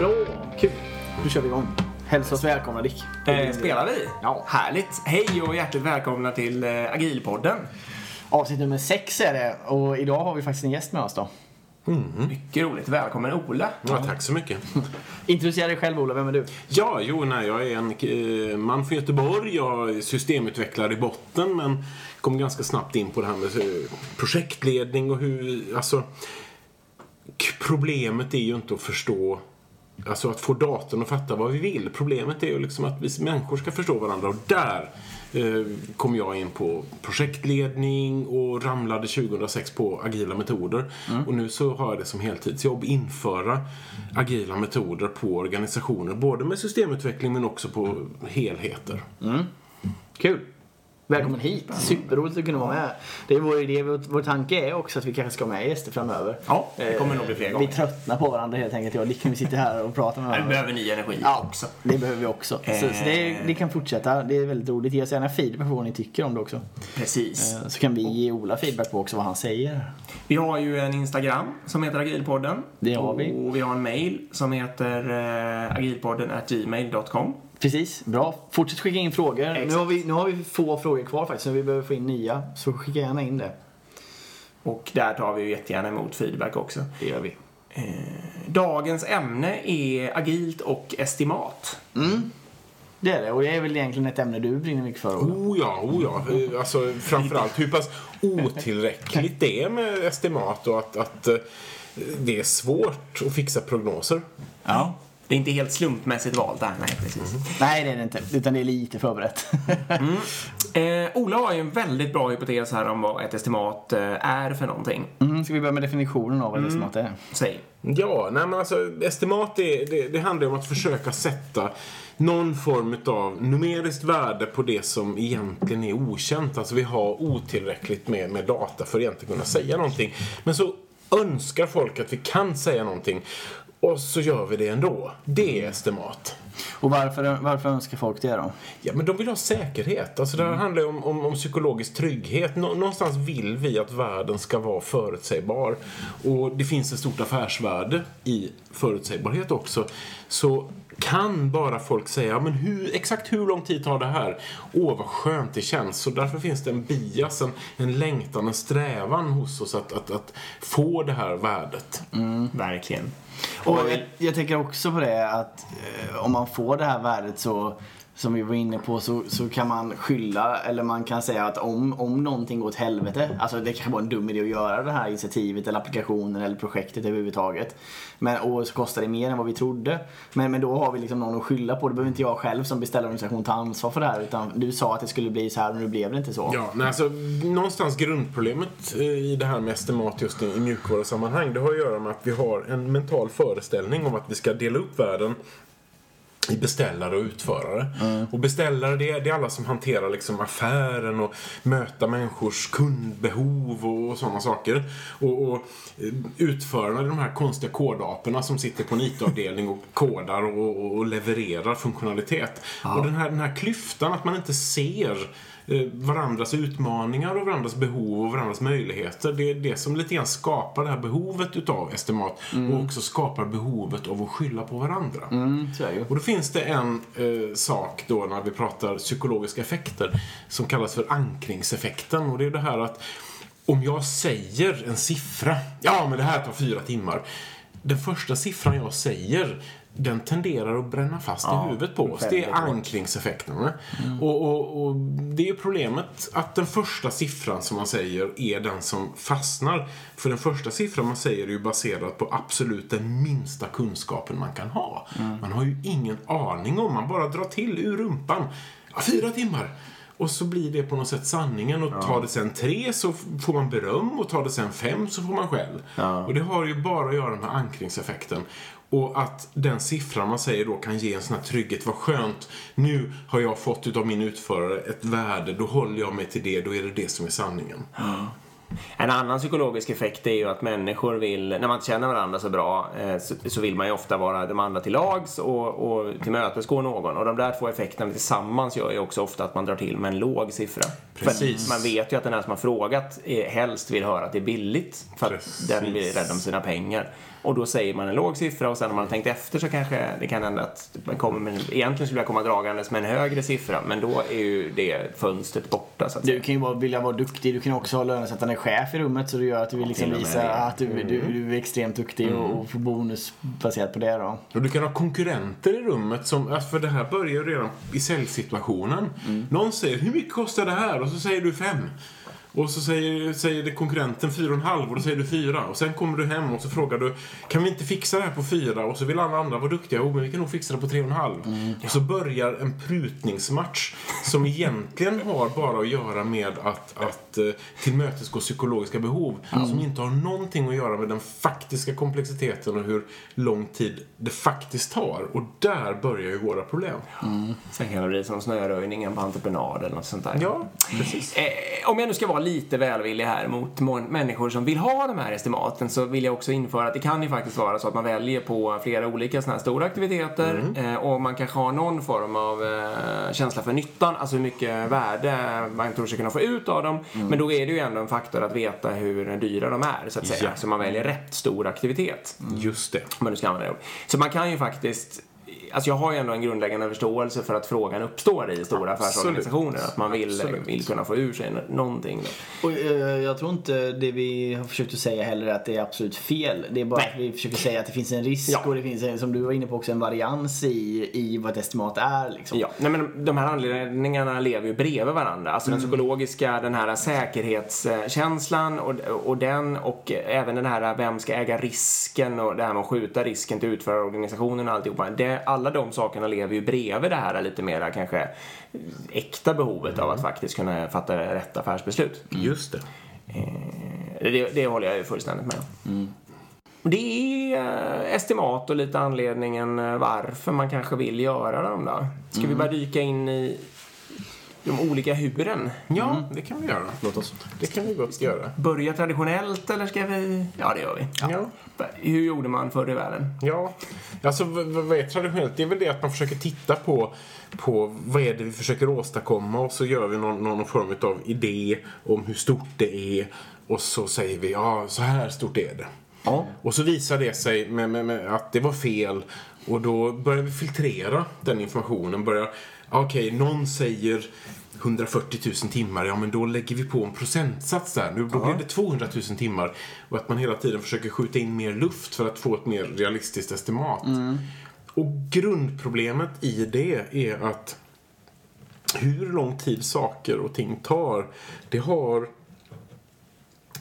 Bra, kul. Då kör vi igång. Hälsa oss välkomna Dick. Eh, spelar vi? Ja. Härligt. Hej och hjärtligt välkomna till eh, Agilpodden. Avsnitt nummer sex är det och idag har vi faktiskt en gäst med oss då. Mycket roligt. Välkommen Ola. Ja, tack så mycket. Introducera dig själv Ola, vem är du? Ja, jo, nej, jag är en eh, man från Göteborg. Jag är systemutvecklare i botten, men kom ganska snabbt in på det här med eh, projektledning och hur, alltså, problemet är ju inte att förstå Alltså att få datorn att fatta vad vi vill. Problemet är ju liksom att vi människor ska förstå varandra och där eh, kom jag in på projektledning och ramlade 2006 på agila metoder. Och nu så har jag det som heltidsjobb, införa agila metoder på organisationer. Både med systemutveckling men också på helheter. Kul. Välkommen hit. Superroligt att kunna vara med. Det är vår idé, vår, tanke är också att vi kanske ska ha med gäster framöver. Ja, det kommer nog bli fler Eh, gånger. Vi tröttnar på varandra helt enkelt. Jag och Dick, vi sitter här och pratar med Vi varandra. behöver ny energi Ja, också. det behöver vi också. Så, så det, Eh. det kan fortsätta. Det är väldigt roligt. Ge oss gärna feedback på vad ni tycker om det också. Precis. Eh, Så kan vi ge Ola feedback på också vad han säger. Vi har ju en Instagram som heter Agilpodden. Det har vi. Och vi har en mail som heter agilpodden gmail.com. Precis, bra. Fortsätt skicka in frågor. Nu har, vi, nu har vi få frågor kvar faktiskt, så vi behöver få in nya. Så skicka gärna in det. Och där tar vi ju jättegärna emot feedback också. Det gör vi. Dagens ämne är agilt och estimat. Det är det, och det är väl egentligen ett ämne du brinner mycket för Ola. Oh ja, oh ja. Eh, Alltså framförallt hur pass otillräckligt det är med estimat och att, att eh, det är svårt att fixa prognoser. Ja. Det är inte helt slumpmässigt valt där, nej precis. Nej, det är det inte. Utan det är lite förberett. Eh, Ola har ju en väldigt bra hypotes här om vad ett estimat eh, är för någonting. Mm, ska vi börja med definitionen av vad Mm. det estimat är? Säg. Ja, nej men alltså estimat det, det, det handlar ju om att försöka sätta någon form av numeriskt värde på det som egentligen är okänt. Alltså vi har otillräckligt med, med data för att egentligen kunna säga någonting. Men så önskar folk att vi kan säga någonting och så gör vi det ändå. Det är estimat. Och varför, varför önskar folk det då? Ja, men de vill ha säkerhet. Alltså det här handlar ju om, om, om psykologisk trygghet. Nå, någonstans vill vi att världen ska vara förutsägbar. Och det finns ett stort affärsvärde i förutsägbarhet också. Så kan bara folk säga, men hur, exakt hur lång tid tar det här? Åh, vad skönt det känns. Så därför finns det en bias, en, en längtan, en strävan hos oss att, att, att få det här värdet. Verkligen. Och jag, jag tänker också på det att eh, om man får det här värdet så som vi var inne på så, så kan man skylla eller man kan säga att om, om någonting går åt helvete, alltså det kanske var en dum idé att göra det här initiativet eller applikationen eller projektet överhuvudtaget. Men, och så kostar det mer än vad vi trodde. Men, men då har vi liksom någon att skylla på. Då behöver inte jag själv som beställarorganisation ta ansvar för det här utan du sa att det skulle bli så här och nu blev det inte så. Ja, men alltså någonstans grundproblemet eh, i det här med estimat just i mjukvarusammanhang det har att göra med att vi har en mental föreställning om att vi ska dela upp världen i beställare och utförare. Och beställare det är, det är alla som hanterar liksom affären och möta människors kundbehov och, och sådana saker. Och, och eh, utförarna är de här konstiga kodaporna som sitter på en IT-avdelning och kodar och, och, levererar funktionalitet. Och den här, den här klyftan att man inte ser varandras utmaningar och varandras behov och varandras möjligheter. Det är det som lite grann skapar det här behovet utav estimat och också skapar behovet av att skylla på varandra. Mm. Och då finns det en eh, sak då när vi pratar psykologiska effekter som kallas för ankringseffekten och det är det här att om jag säger en siffra, ja men det här tar fyra timmar. Den första siffran jag säger den tenderar att bränna fast Ja, i huvudet på oss. Det är ankringseffekterna. Och, och, och det är ju problemet att den första siffran som man säger är den som fastnar. För den första siffran man säger är ju baserad på absolut den minsta kunskapen man kan ha. Man har ju ingen aning om, man bara drar till ur rumpan. Ja, fyra timmar! Och så blir det på något sätt sanningen. Och tar det sen tre så får man beröm och tar det sen fem så får man skäll. Och det har ju bara att göra med ankringseffekten. Och att den siffran man säger då kan ge en sån här trygghet. Vad skönt, nu har jag fått utav min utförare ett värde. Då håller jag mig till det, då är det det som är sanningen. En annan psykologisk effekt är ju att människor vill, när man inte känner varandra så bra, eh, så, vill man ju ofta vara de andra till lags och, och tillmötesgå någon. Och de där två effekterna tillsammans gör ju också ofta att man drar till med en låg siffra. Precis. För man vet ju att den här som har frågat är, helst vill höra att det är billigt. För att Precis. den blir rädd om sina pengar. Och då säger man en låg siffra och sen om man har tänkt efter så kanske det kan hända att man kommer med, egentligen skulle jag komma dragandes med en högre siffra men då är ju det fönstret borta så att säga. Du kan ju bara vilja vara duktig. Du kan också ha lönesättande chef i rummet så det gör att du vill liksom visa att du, du, du är extremt duktig och, och får bonus baserat på det då. Och du kan ha konkurrenter i rummet som, för det här börjar ju redan i säljsituationen. Någon säger hur mycket kostar det här? Och så säger du fem. Och så säger, säger det konkurrenten fyra och en halv och då säger du fyra. Och sen kommer du hem och så frågar du kan vi inte fixa det här på fyra? Och så vill alla andra vara duktiga. Oh, men vi kan nog fixa det på tre och en halv. Och så börjar en prutningsmatch som egentligen har bara att göra med att, att eh, tillmötesgå psykologiska behov. Som inte har någonting att göra med den faktiska komplexiteten och hur lång tid det faktiskt tar. Och där börjar ju våra problem. Sen kan det bli som snöröjningen på entreprenad eller något sånt där. Ja, precis. Eh, om jag nu ska vara lite välvillig här mot människor som vill ha de här estimaten så vill jag också införa att det kan ju faktiskt vara så att man väljer på flera olika sådana här stora aktiviteter eh, och man kanske har någon form av eh, känsla för nyttan, alltså hur mycket värde man tror sig kunna få ut av dem. Men då är det ju ändå en faktor att veta hur dyra de är så att säga. Ja. Så man väljer rätt stor aktivitet. Just det. Om man nu ska använda det. Så man kan ju faktiskt Alltså jag har ju ändå en grundläggande förståelse för att frågan uppstår i stora affärsorganisationer. Att man vill, Absolut. vill kunna få ur sig någonting. Då. Och, eh, jag tror inte det vi har försökt att säga heller att det är absolut fel. Det är bara Nej. att vi försöker säga att det finns en risk Ja. och det finns, en, som du var inne på också, en varians i, i vad ett estimat är. Liksom. Ja, nej men de här anledningarna lever ju bredvid varandra. Alltså den psykologiska, den här säkerhetskänslan och, och den och även den här vem ska äga risken och det här med att skjuta risken till utförarorganisationen och alltihopa. Det, alla de sakerna lever ju bredvid det här lite mera kanske äkta behovet av att faktiskt kunna fatta rätt affärsbeslut. Just det. Eh, Det, det håller jag ju fullständigt med om. Det är eh, estimat och lite anledningen eh, varför man kanske vill göra dem då. Ska vi bara dyka in i de olika huren? Ja, det kan vi göra. Låt oss. Det kan vi gott göra. Börja traditionellt eller ska vi... Ja, det gör vi. Ja. Hur gjorde man förr i världen? Ja, alltså vad är traditionellt? Det är väl det att man försöker titta på, på vad är det vi försöker åstadkomma och så gör vi någon, någon form av idé om hur stort det är och så säger vi ja, så här stort är det. Ja. Och så visar det sig med, med, med att det var fel och då börjar vi filtrera den informationen. Börjar, okej, någon säger 140 000 timmar, ja men då lägger vi på en procentsats där. Nu, då blir det 200 000 timmar. Och att man hela tiden försöker skjuta in mer luft för att få ett mer realistiskt estimat. Och grundproblemet i det är att hur lång tid saker och ting tar, det har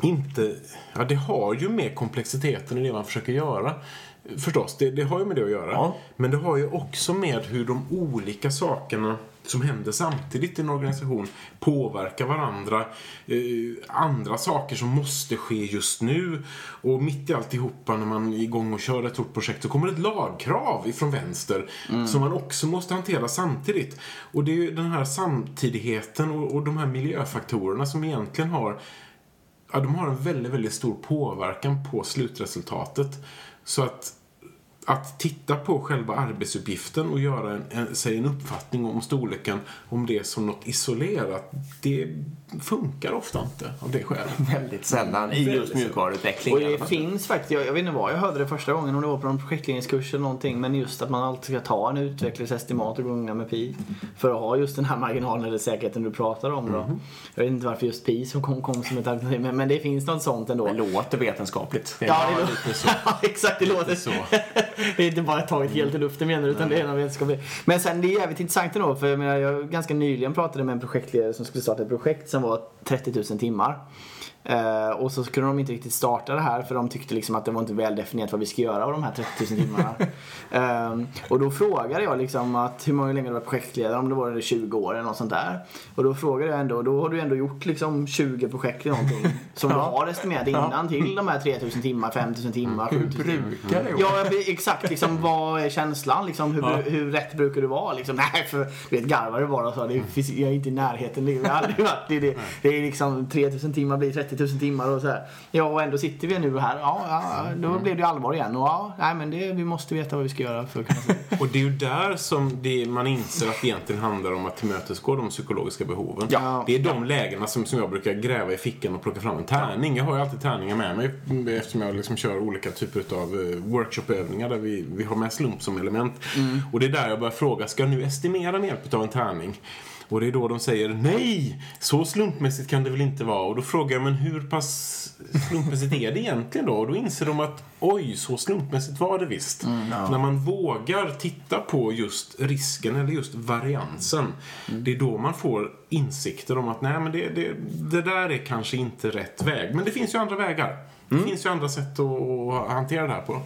inte... Ja, det har ju med komplexiteten i det man försöker göra. Förstås, det, det har ju med det att göra. Ja. Men det har ju också med hur de olika sakerna som händer samtidigt i en organisation påverkar varandra. Eh, andra saker som måste ske just nu. Och mitt i alltihopa när man är igång och kör ett stort projekt så kommer ett lagkrav ifrån vänster som man också måste hantera samtidigt. Och det är ju den här samtidigheten och, och de här miljöfaktorerna som egentligen har ja, de har en väldigt, väldigt stor påverkan på slutresultatet. Så att, att titta på själva arbetsuppgiften och göra en, en, sig en uppfattning om storleken om det som något isolerat, det funkar ofta inte av det skälet. Väldigt sällan i just mjukvaruutveckling Och det finns faktiskt, jag, jag vet inte vad jag hörde det första gången, om det var på någon projektledningskurs eller någonting, men just att man alltid ska ta en utvecklingsestimat och gångna med pi. För att ha just den här marginalen eller säkerheten du pratar om då. Jag vet inte varför just pi som kom, kom som ett alternativ, men, men det finns något sånt ändå. Det låter vetenskapligt. Det Ja, det låter så. så. Exakt, det låter så. Det är inte bara taget helt i luften menar du, utan det är någon vetenskaplig. Men sen det är jävligt intressant ändå, för jag menar, jag ganska nyligen pratade med en projektledare som skulle starta ett projekt som var 30 000 timmar. Eh, och så kunde de inte riktigt starta det här för de tyckte liksom att det var inte väl definierat vad vi ska göra av de här 30 000 timmarna. Eh, och då frågade jag liksom att hur många länge du var projektledare, om det var 20 år eller något sånt där. Och då frågade jag ändå, då har du ändå gjort liksom 20 projekt eller någonting som du har estimerat innan till de här 3000 timmar, 5000 timmar, 7000 timmar. Brukar det gå? Ja, exakt. Liksom, vad är känslan? Liksom, hur, hur rätt brukar du vara? Liksom, nej, för du vet, garvade bara och sa det finns, jag är inte i närheten. Det, jag har aldrig varit i det. Det är liksom 3000 timmar blir 30 30 000 timmar och så här. Ja, och ändå sitter vi nu här. Ja, ja då blev det allvar igen. Och ja, nej men det, vi måste veta vad vi ska göra för att kunna Och det är ju där som det, man inser att det egentligen handlar om att tillmötesgå de psykologiska behoven. Ja. Det är de lägena som, som jag brukar gräva i fickan och plocka fram en tärning. Jag har ju alltid tärningar med mig eftersom jag liksom kör olika typer av eh, workshopövningar där vi, vi har med slump som element. Och det är där jag börjar fråga, ska jag nu estimera med hjälp av en tärning? Och det är då de säger nej, så slumpmässigt kan det väl inte vara. Och då frågar jag, men hur pass slumpmässigt är det egentligen då? Och då inser de att oj, så slumpmässigt var det visst. När man vågar titta på just risken eller just variansen, det är då man får insikter om att nej, men det, det, det där är kanske inte rätt väg. Men det finns ju andra vägar. Det finns ju andra sätt att hantera det här på.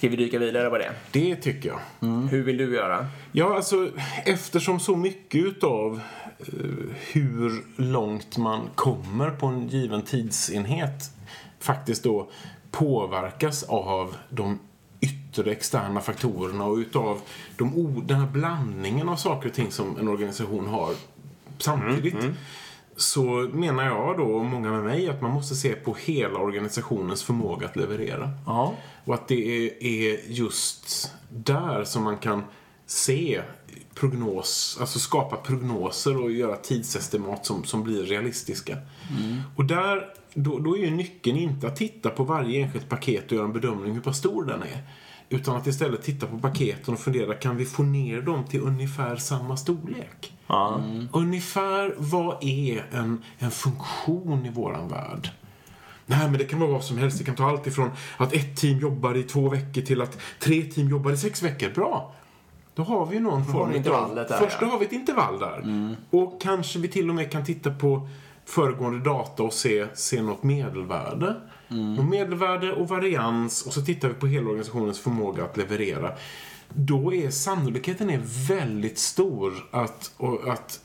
Ska vi dyka vidare på det? Det tycker jag. Hur vill du göra? Ja, alltså eftersom så mycket utav eh, hur långt man kommer på en given tidsenhet faktiskt då påverkas av de yttre externa faktorerna och utav de, den här blandningen av saker och ting som en organisation har samtidigt. Så menar jag då, och många med mig, att man måste se på hela organisationens förmåga att leverera. Ja. Och att det är, just där som man kan se prognos, alltså skapa prognoser och göra tidsestimat som, som blir realistiska. Och där, då, då är ju nyckeln inte att titta på varje enskilt paket och göra en bedömning hur pass stor den är. Utan att istället titta på paketen och fundera, kan vi få ner dem till ungefär samma storlek? Ja. Ungefär vad är en, en funktion i våran värld? Nej, men det kan vara vad som helst. Det kan ta allt ifrån att ett team jobbar i två veckor till att tre team jobbar i sex veckor. Bra! Då har vi ju någon form där, Först ja. då har vi ett intervall där. Och kanske vi till och med kan titta på föregående data och se, se något medelvärde. Något medelvärde och varians och så tittar vi på hela organisationens förmåga att leverera. Då är sannolikheten är väldigt stor att, att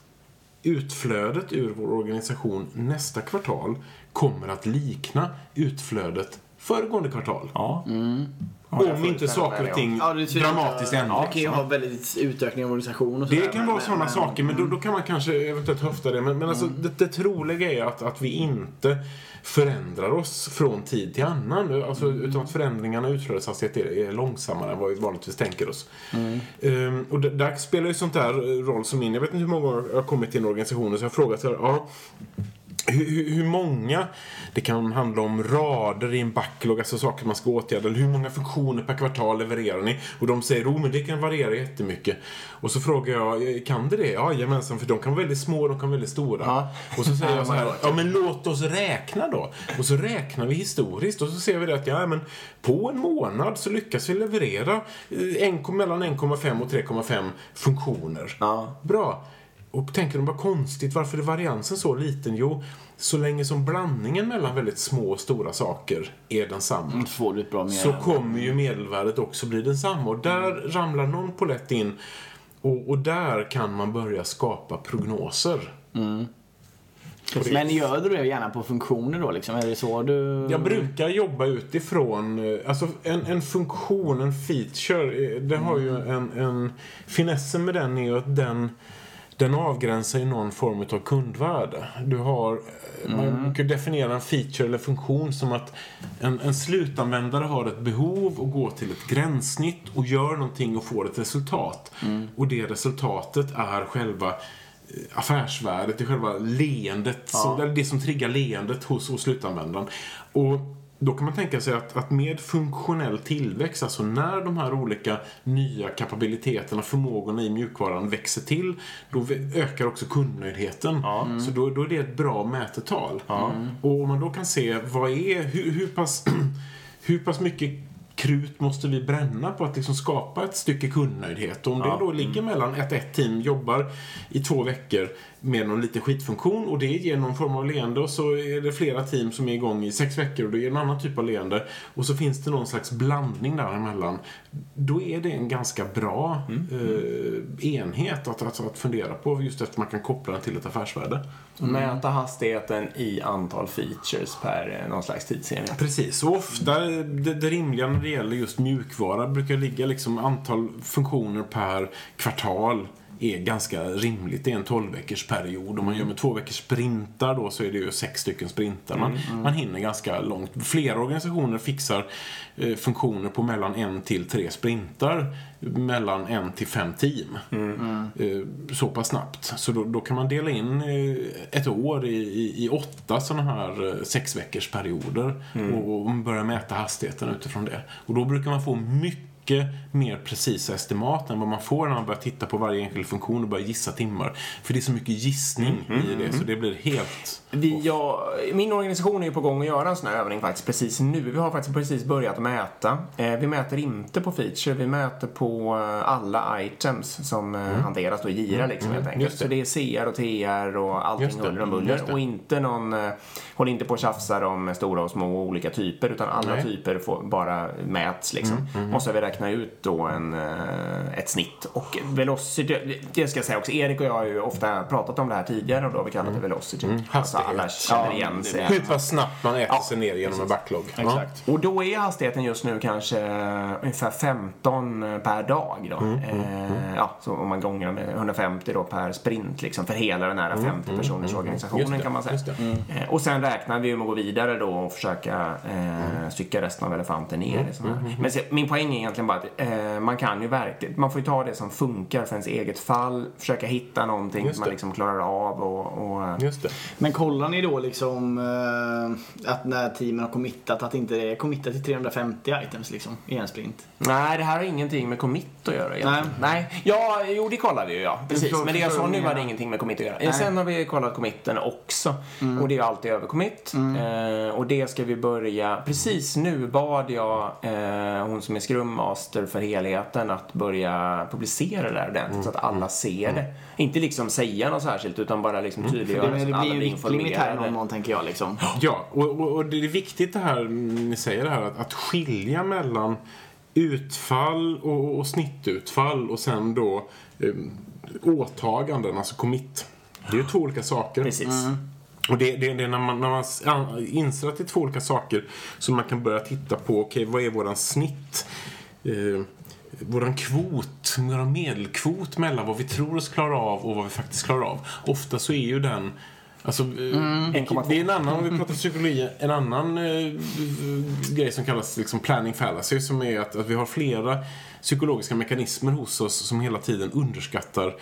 utflödet ur vår organisation nästa kvartal kommer att likna utflödet föregående kvartal. Ja. Om inte saker och ting Ja, dramatiskt ändras. Det kan ju ha väldigt utökning av organisation och sådär, Det kan men- vara sådana men- saker, men då, då kan man kanske eventuellt höfta det. Men, men alltså, det, det troliga är att, att vi inte förändrar oss från tid till annan. Alltså, Utan att förändringarna i utflödeshastighet är, är långsammare än vad vi vanligtvis tänker oss. Ehm, och d- där spelar ju sånt där roll som in. Jag vet inte hur många gånger jag har kommit till en organisation och så har jag frågat så här, ja, hur, hur- många, det kan handla om rader i en backlog, alltså saker man ska åtgärda. Eller hur många funktioner per kvartal levererar ni? Och de säger, oh men det kan variera jättemycket. Och så frågar jag, "Eh, kan det det? Ja, jajamensan, för de kan vara väldigt små och de kan vara väldigt stora. Ja. Och så säger Ja, jag så här, ja men låt oss räkna då. Och så räknar vi historiskt och så ser vi det att, ja men på en månad så lyckas vi leverera eh, en, mellan 1,5 och 3,5 funktioner. Ja. Bra. Och tänker de bara konstigt, varför är variansen så liten? Jo, så länge som blandningen mellan väldigt små och stora saker är densamma Mm, Så får du ett bra så mer. kommer ju medelvärdet också bli densamma. Och där ramlar någon polett in och, och där kan man börja skapa prognoser. Men gör du det gärna på funktioner då liksom? Är det så du... Jag brukar jobba utifrån, eh, alltså en, en funktion, en feature, eh, det har ju en, en finessen med den är ju att den den avgränsar ju någon form av kundvärde. Du har, eh, Man kan definiera en feature eller funktion som att en, en slutanvändare har ett behov och går till ett gränssnitt och gör någonting och får ett resultat. Och det resultatet är själva eh, affärsvärdet, det är själva leendet, som, eller det som triggar leendet hos, hos slutanvändaren. Och då kan man tänka sig att, att med funktionell tillväxt, alltså när de här olika nya kapabiliteterna, förmågorna i mjukvaran växer till, då ökar också kundnöjdheten. Så då, då är det ett bra mätetal. Och om man då kan se vad är, hur, hur pass hur pass mycket krut måste vi bränna på att liksom skapa ett stycke kundnöjdhet? Och om det då ligger mellan att ett team jobbar i två veckor med någon liten skitfunktion och det ger någon form av leende och så är det flera team som är igång i sex veckor och det ger en annan typ av leende och så finns det någon slags blandning däremellan. Då är det en ganska bra eh, enhet att, att, att fundera på just eftersom man kan koppla den till ett affärsvärde. Mäta hastigheten i antal features per eh, någon slags tidsenhet. Precis, och ofta det, det rimliga det gäller just mjukvara brukar ligga liksom antal funktioner per kvartal är ganska rimligt. Det är en 12 veckors period. Om man gör med två veckors sprintar då så är det ju sex stycken sprintar. Man, man hinner ganska långt. Flera organisationer fixar eh, funktioner på mellan en till tre sprintar mellan en till fem team. Eh, så pass snabbt. Så då, då kan man dela in eh, ett år i, i, i åtta sådana här eh, sex veckors perioder och, och börja mäta hastigheten utifrån det. Och då brukar man få mycket mer precisa estimat än vad man får när man börjar titta på varje enskild funktion och börjar gissa timmar. För det är så mycket gissning i det så det blir helt... Vi, ja, min organisation är ju på gång att göra en sån här övning faktiskt precis nu. Vi har faktiskt precis börjat mäta. Eh, vi mäter inte på feature, vi mäter på eh, alla items som eh, hanteras då i Gira liksom helt enkelt. Just det. Så det är CR och TR och allting huller om mm, buller. Och inte någon, håll inte på och tjafsar om stora och små och olika typer utan alla Nej. typer får, bara mäts liksom. Måste vi räkna ut då en, eh, ett snitt. Och velocity, det ska jag säga också, Erik och jag har ju ofta pratat om det här tidigare och då har vi kallat det velocity. Alltså alla känner Ja, igen sig. Skit vad snabbt man äter Ja, sig ner genom en backlog. Exakt. Och då är hastigheten just nu kanske ungefär 15 per dag då. Mm, eh, ja, så om man gånger med 150 då per sprint liksom för hela den här 50 personers organisationen Mm, kan man säga. just det. Eh, och sen räknar vi med att gå vidare då och försöka eh, stycka resten av elefanten ner. Mm. Men se, min poäng är egentligen bara att eh, man kan ju verkligen, man får ju ta det som funkar för ens eget fall, försöka hitta någonting som man liksom klarar av och, och eh, Just det. Men kollar ni då liksom eh, att när teamen har committat att inte det är committat till 350 items liksom i en sprint? Nej, det här har ingenting med commit att göra egentligen. Nej. Nej. Ja, jo det kollar vi ju ja. Precis. Men det jag sa nu menar. ingenting med commit att göra. Nej. Sen har vi kollat committen också. Och det är alltid övercommit. Eh, och det ska vi börja. Precis nu bad jag eh, hon som är Scrum Master för helheten att börja publicera det där ordentligt så att alla ser det. Inte liksom säga något särskilt utan bara liksom För tydliggöra det, så det att alla blir ju blir viktlimit här i någon tänker jag liksom. Ja, och, och, och det är viktigt det här, ni säger det här, att, att skilja mellan utfall och, och snittutfall och sen då eh, åtaganden, alltså commit. Det är ju två olika saker. Precis. Och det, det, det är när man, när man an- inser att det är två olika saker som man kan börja titta på, okej vad är våran snitt? Eh, våran kvot, våran medelkvot mellan vad vi tror oss klara av och vad vi faktiskt klarar av. Ofta så är ju den Alltså, eh, 1,2. det är en annan, om vi pratar psykologi, en annan eh, grej som kallas liksom planning fallacy som är att, att vi har flera psykologiska mekanismer hos oss som hela tiden underskattar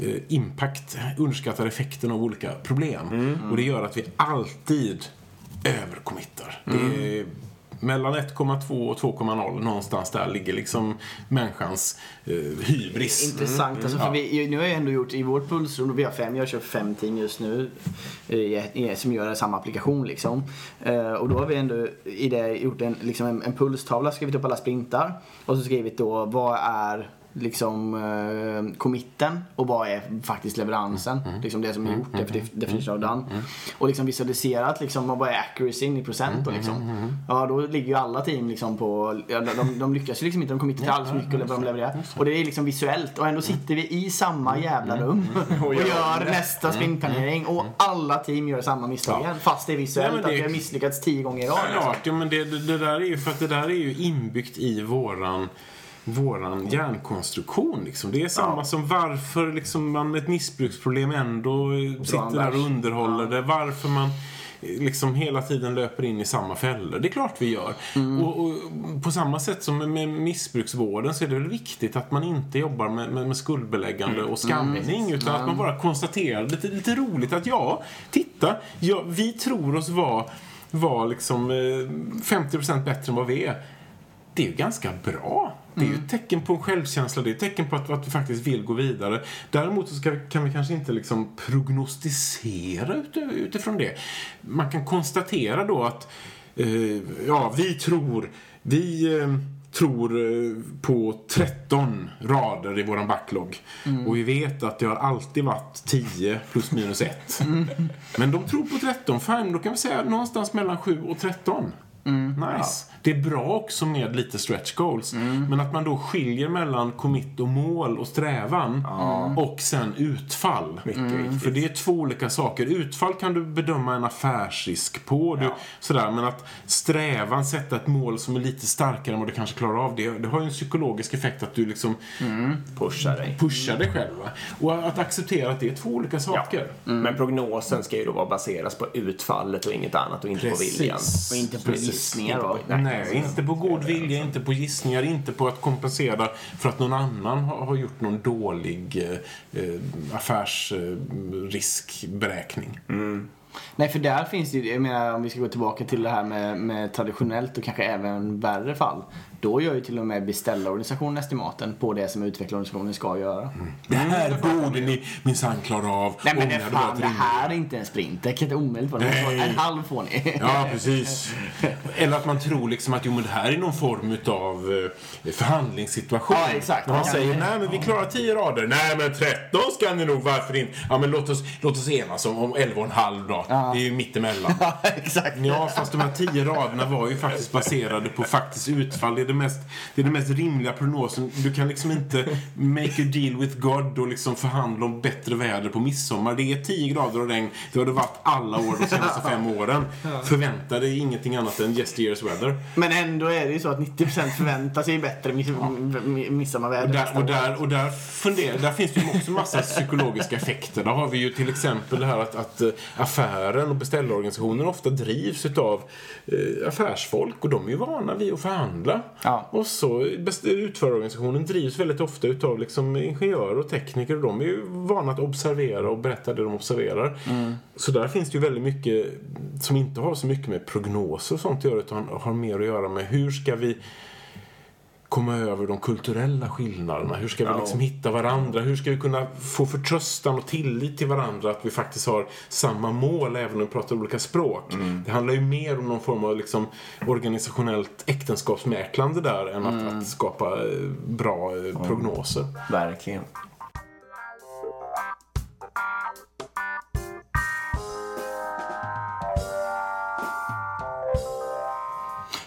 eh, impact, underskattar effekten av olika problem. Och det gör att vi alltid överkommittar. Det är mellan 1,2 och 2,0 någonstans där ligger liksom människans eh, hybris. Intressant. Alltså, för vi, nu har jag ändå gjort i vårt pulsrum, vi har fem, jag kör fem team just nu eh, som gör samma applikation liksom. Eh, och då har vi ändå i det gjort en, liksom en, en pulstavla, skrivit upp alla sprintar och så skrivit då vad är liksom eh, committen och vad är faktiskt leveransen. Liksom det som är gjort, mm. definition of done. Och liksom visualiserat liksom vad är accuracyn i procent och liksom. Ja då ligger ju alla team liksom på, ja, de, de, lyckas ju liksom inte, de committar till alldeles mycket vad de levererar. Och det är liksom visuellt och ändå sitter vi i samma jävla rum och gör nästa sprintplanering och alla team gör samma misstag igen. Fast det är visuellt men det- att vi har misslyckats tio gånger i rad. liksom. Klart, ja, men det, det, det där är ju för att det där är ju inbyggt i våran våran hjärnkonstruktion liksom. Det är samma Ja. som varför liksom man med ett missbruksproblem ändå eh, sitter där och underhåller det. Varför man eh, liksom hela tiden löper in i samma fällor. Det är klart vi gör. Mm. Och, och på samma sätt som med, missbruksvården så är det väl viktigt att man inte jobbar med, med, med skuldbeläggande och skamning utan att man bara konstaterar lite, lite roligt att ja, titta, ja, vi tror oss vara var liksom eh, 50% bättre än vad vi är. Det är ju ganska bra. Det är ju ett tecken på en självkänsla, det är ett tecken på att, att vi faktiskt vill gå vidare. Däremot så ska, kan vi kanske inte liksom prognostisera ut, utifrån det. Man kan konstatera då att eh, ja, vi tror, vi eh, tror eh, på 13 rader i våran backlog. Och vi vet att det har alltid varit 10 plus minus 1. Men de tror på 13, fine, då kan vi säga någonstans mellan 7 och 13. Nice. Det är bra också med lite stretch goals. Men att man då skiljer mellan commit och mål och strävan och sen utfall. För det är två olika saker. Utfall kan du bedöma en affärsrisk på. Du, sådär, men att strävan, sätta ett mål som är lite starkare än vad du kanske klarar av. Det, det har ju en psykologisk effekt att du liksom Pushar dig. pushar dig själv. va? Och att acceptera att det är två olika saker. Men prognosen ska ju då vara baseras på utfallet och inget annat och inte Precis. på viljan. Och inte på Precis. gissningar Inte Nej, inte på god vilja, inte på gissningar, inte på att kompensera för att någon annan har, har gjort någon dålig eh, eh, affärsriskberäkning. Nej, för där finns det ju, jag menar om vi ska gå tillbaka till det här med, med traditionellt och kanske även värre fall. Då gör ju till och med beställarorganisationen estimaten på det som utvecklarorganisationen ska göra. Det här borde ni minsann klara av Nej men det, fan, det här är inte en sprint. Det kan inte omöjligt vara. En halv får ni. Ja, precis. Eller att man tror liksom att jo, men det här är någon form av eh, förhandlingssituation. Ja, exakt. När man Ja, säger ja. nej men vi klarar 10 rader. Nej men 13 ska ni nog, varför inte? Ja men låt oss, låt oss enas om, om 11 och en halv då. Det är ju mittemellan. Ja, exakt. Ja, fast de här tio raderna var ju faktiskt baserade på faktiskt utfall. Det mest, det är den mest rimliga prognosen. Du kan liksom inte make a deal with God och liksom förhandla om bättre väder på midsommar. Det är 10 grader och regn. Det har det varit alla år de senaste fem åren. Förvänta dig ingenting annat än yesteryears weather. Men ändå är det ju så att 90% förväntar sig bättre miss, midsommarväder. Och där, och där, och där, funderar, där finns det ju också massa psykologiska effekter. Där har vi ju till exempel det här att, att eh, affären och beställarorganisationen ofta drivs utav eh, affärsfolk och de är ju vana vid att förhandla. Ja. Och så utförarorganisationen drivs väldigt ofta utav liksom ingenjörer och tekniker och de är ju vana att observera och berätta det de observerar. Så där finns det ju väldigt mycket som inte har så mycket med prognoser och sånt att göra utan har mer att göra med hur ska vi komma över de kulturella skillnaderna? Hur ska vi liksom hitta varandra? Hur ska vi kunna få förtröstan och tillit till varandra att vi faktiskt har samma mål även om vi pratar olika språk? Det handlar ju mer om någon form av liksom organisationellt äktenskapsmäklande där än att, att skapa eh, bra eh, prognoser. Verkligen.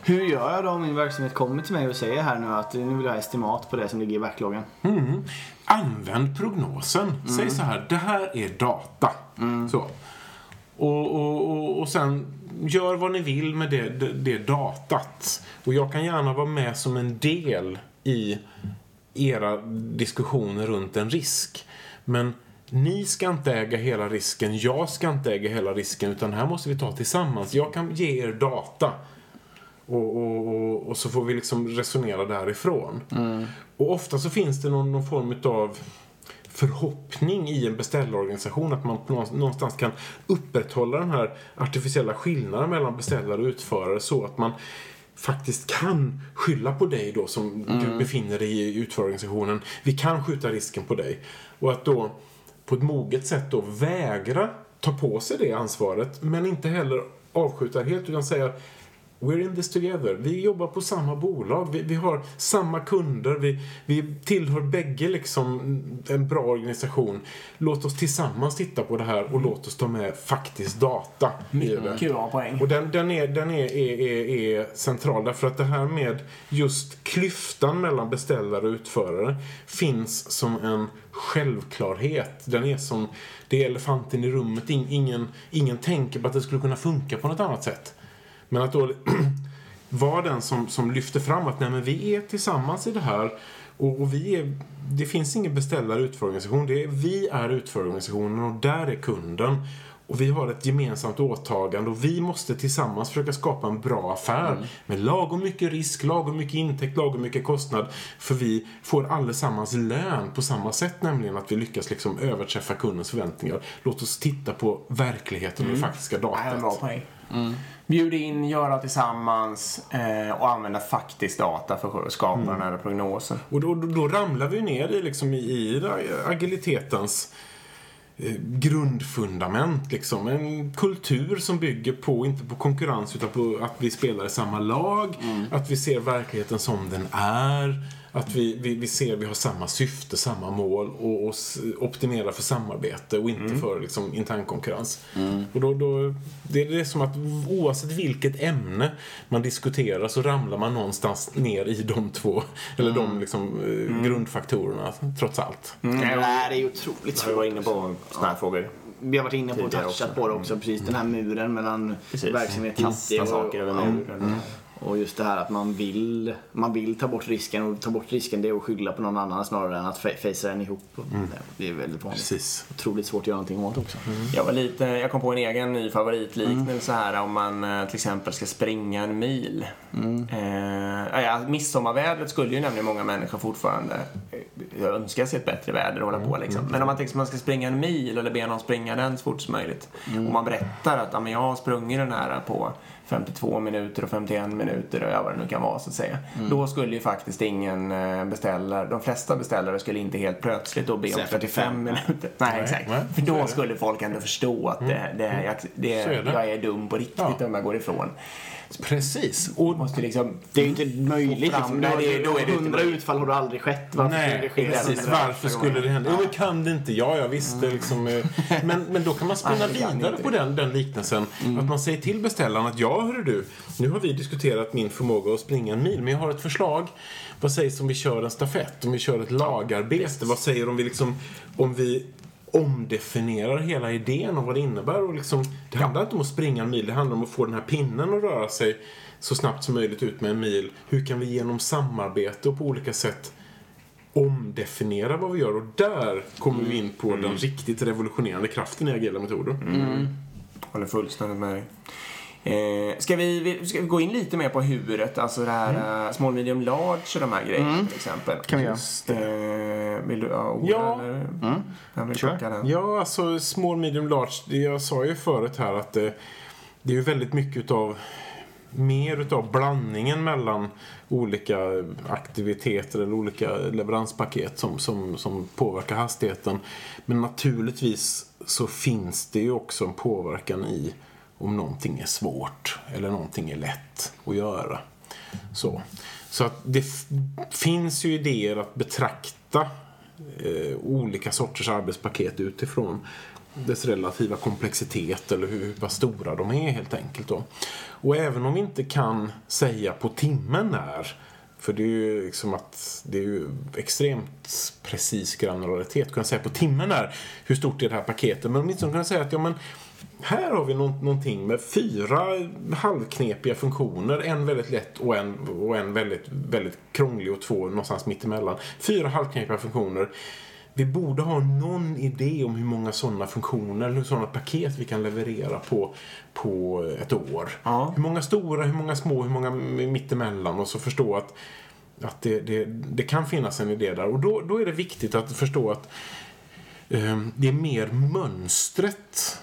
Hur gör jag då om min verksamhet kommer till mig och säger här nu att nu vill jag ha estimat på det som ligger i backloggen? Mm. Använd prognosen. Säg så här, det här är data. Så. Och, och, och, och sen gör vad ni vill med det, det, det datat. Och jag kan gärna vara med som en del i era diskussioner runt en risk. Men ni ska inte äga hela risken, jag ska inte äga hela risken, utan här måste vi ta tillsammans. Jag kan ge er data. Och, och, och, och så får vi liksom resonera därifrån. Och ofta så finns det någon, någon form av förhoppning i en beställarorganisation att man någonstans kan upprätthålla den här artificiella skillnaden mellan beställare och utförare så att man faktiskt kan skylla på dig då som du befinner dig i utförarorganisationen. Vi kan skjuta risken på dig. Och att då på ett moget sätt då vägra ta på sig det ansvaret men inte heller avskjuta helt utan säga We're in this together. Vi jobbar på samma bolag. Vi, vi har samma kunder. Vi, vi tillhör bägge liksom en bra organisation. Låt oss tillsammans titta på det här och låt oss ta med faktisk data att ha poäng. Och den, den, är, den är, är, är, är central därför att det här med just klyftan mellan beställare och utförare finns som en självklarhet. Den är som, det är elefanten i rummet. In- Ingen, ingen tänker på att det skulle kunna funka på något annat sätt. Men att då vara den som, som lyfter fram att nej, men vi är tillsammans i det här och, och vi är, det finns ingen beställare utförorganisation. Det är, vi är utförorganisationen och där är kunden. Och vi har ett gemensamt åtagande och vi måste tillsammans försöka skapa en bra affär. Med lagom mycket risk, lagom mycket intäkt, lagom mycket kostnad. För vi får allesammans lön på samma sätt, nämligen att vi lyckas liksom överträffa kundens förväntningar. Låt oss titta på verkligheten och det faktiska Det här är en bra datat. poäng. Bjud in, göra tillsammans eh, och använda faktisk data för att skapa den här prognosen. Och då, då, då ramlar vi ner i, liksom, i, i agilitetens eh, grundfundament. Liksom. En kultur som bygger på, inte på konkurrens, utan på att vi spelar i samma lag. Att vi ser verkligheten som den är. Att vi, vi, vi ser vi har samma syfte, samma mål och, och optimerar för samarbete och inte för liksom, intern konkurrens. Och då, då, det är det som att oavsett vilket ämne man diskuterar så ramlar man någonstans ner i de två, eller de liksom, eh, grundfaktorerna trots allt. Det här är ju otroligt Vi var svårt. inne på sådana här frågor. Vi har varit inne på och touchat också. på det också. Precis den här muren mellan Precis. verksamhet Kasta och, saker över muren. Och just det här att man vill, man vill ta bort risken och ta bort risken det är att skylla på någon annan snarare än att facea den ihop. Det är väldigt vanligt. Precis. Otroligt svårt att göra någonting åt också. Jag, var lite, jag kom på en egen ny favoritliknelse här om man eh, till exempel ska springa en mil. Eh, ja, midsommarvädret skulle ju nämligen många människor fortfarande eh, önska sig ett bättre väder och hålla på liksom. Men om man tänker sig att man ska springa en mil eller be någon springa den så fort som möjligt. Och man berättar att ja, men jag har sprungit den här på 52 minuter och 51 minuter och ja, vad det nu kan vara så att säga. Då skulle ju faktiskt ingen eh, beställare, de flesta beställare skulle inte helt plötsligt då be om Säga 35 minuter. Nej, exakt. nej, För då skulle folk ändå förstå att det, det, jag, det, är det. jag är dum på riktigt Ja. om jag går ifrån. Precis. Och Måste liksom... Det är ju inte möjligt. Fram- Liksom. nej, Då- det- då är det Hundra utfall har aldrig skett. Varför skulle Nej, det ske precis. Varför skulle det hända? Jo, men kan det inte? Ja, jag visste liksom. eh, Men, men då kan man spinna vidare på den, den liknelsen. Att man säger till beställaren att ja, hörru du, nu har vi diskuterat min förmåga att springa en mil, men jag har ett förslag. Vad sägs om vi kör en stafett? Om vi kör ett lagarbete? Vad säger om vi liksom, om vi omdefinierar hela idén om vad det innebär. Och liksom, det handlar inte om att springa en mil, det handlar om att få den här pinnen att röra sig så snabbt som möjligt ut med en mil. Hur kan vi genom samarbete och på olika sätt omdefiniera vad vi gör och där kommer vi in på den riktigt revolutionerande kraften i agila metoder. Håller fullständigt med dig. Eh, ska, vi, ska vi gå in lite mer på huret, alltså det här eh, small, medium, large och de här grejerna till exempel? kan vi göra. Eh, vill du ha ord Ja. eller? Jag vill plocka den. Ja, alltså small, medium, large. det- Jag sa ju förut här att det, det är ju väldigt mycket utav mer utav blandningen mellan olika aktiviteter eller olika leveranspaket som, som, som påverkar hastigheten. Men naturligtvis så finns det ju också en påverkan i om någonting är svårt eller någonting är lätt att göra. Så, så att det finns ju idéer att betrakta eh, olika sorters arbetspaket utifrån dess relativa komplexitet eller hur, hur pass stora de är helt enkelt. Då. Och även om vi inte kan säga på timmen när för det är ju liksom att det är ju extremt precis granularitet. Kunna säga på timmen är hur stort är det här paketet. Men åtminstone liksom kunna säga att ja men här har vi nå- någonting med fyra halvknepiga funktioner. En väldigt lätt och en, och en väldigt, väldigt krånglig och två någonstans mittemellan. Fyra halvknepiga funktioner. Vi borde ha någon idé om hur många sådana funktioner, eller sådana paket vi kan leverera på, på ett år. Ja. Hur många stora, hur många små, hur många mittemellan och så förstå att, att det, det, det kan finnas en idé där. Och då, då är det viktigt att förstå att eh, det är mer mönstret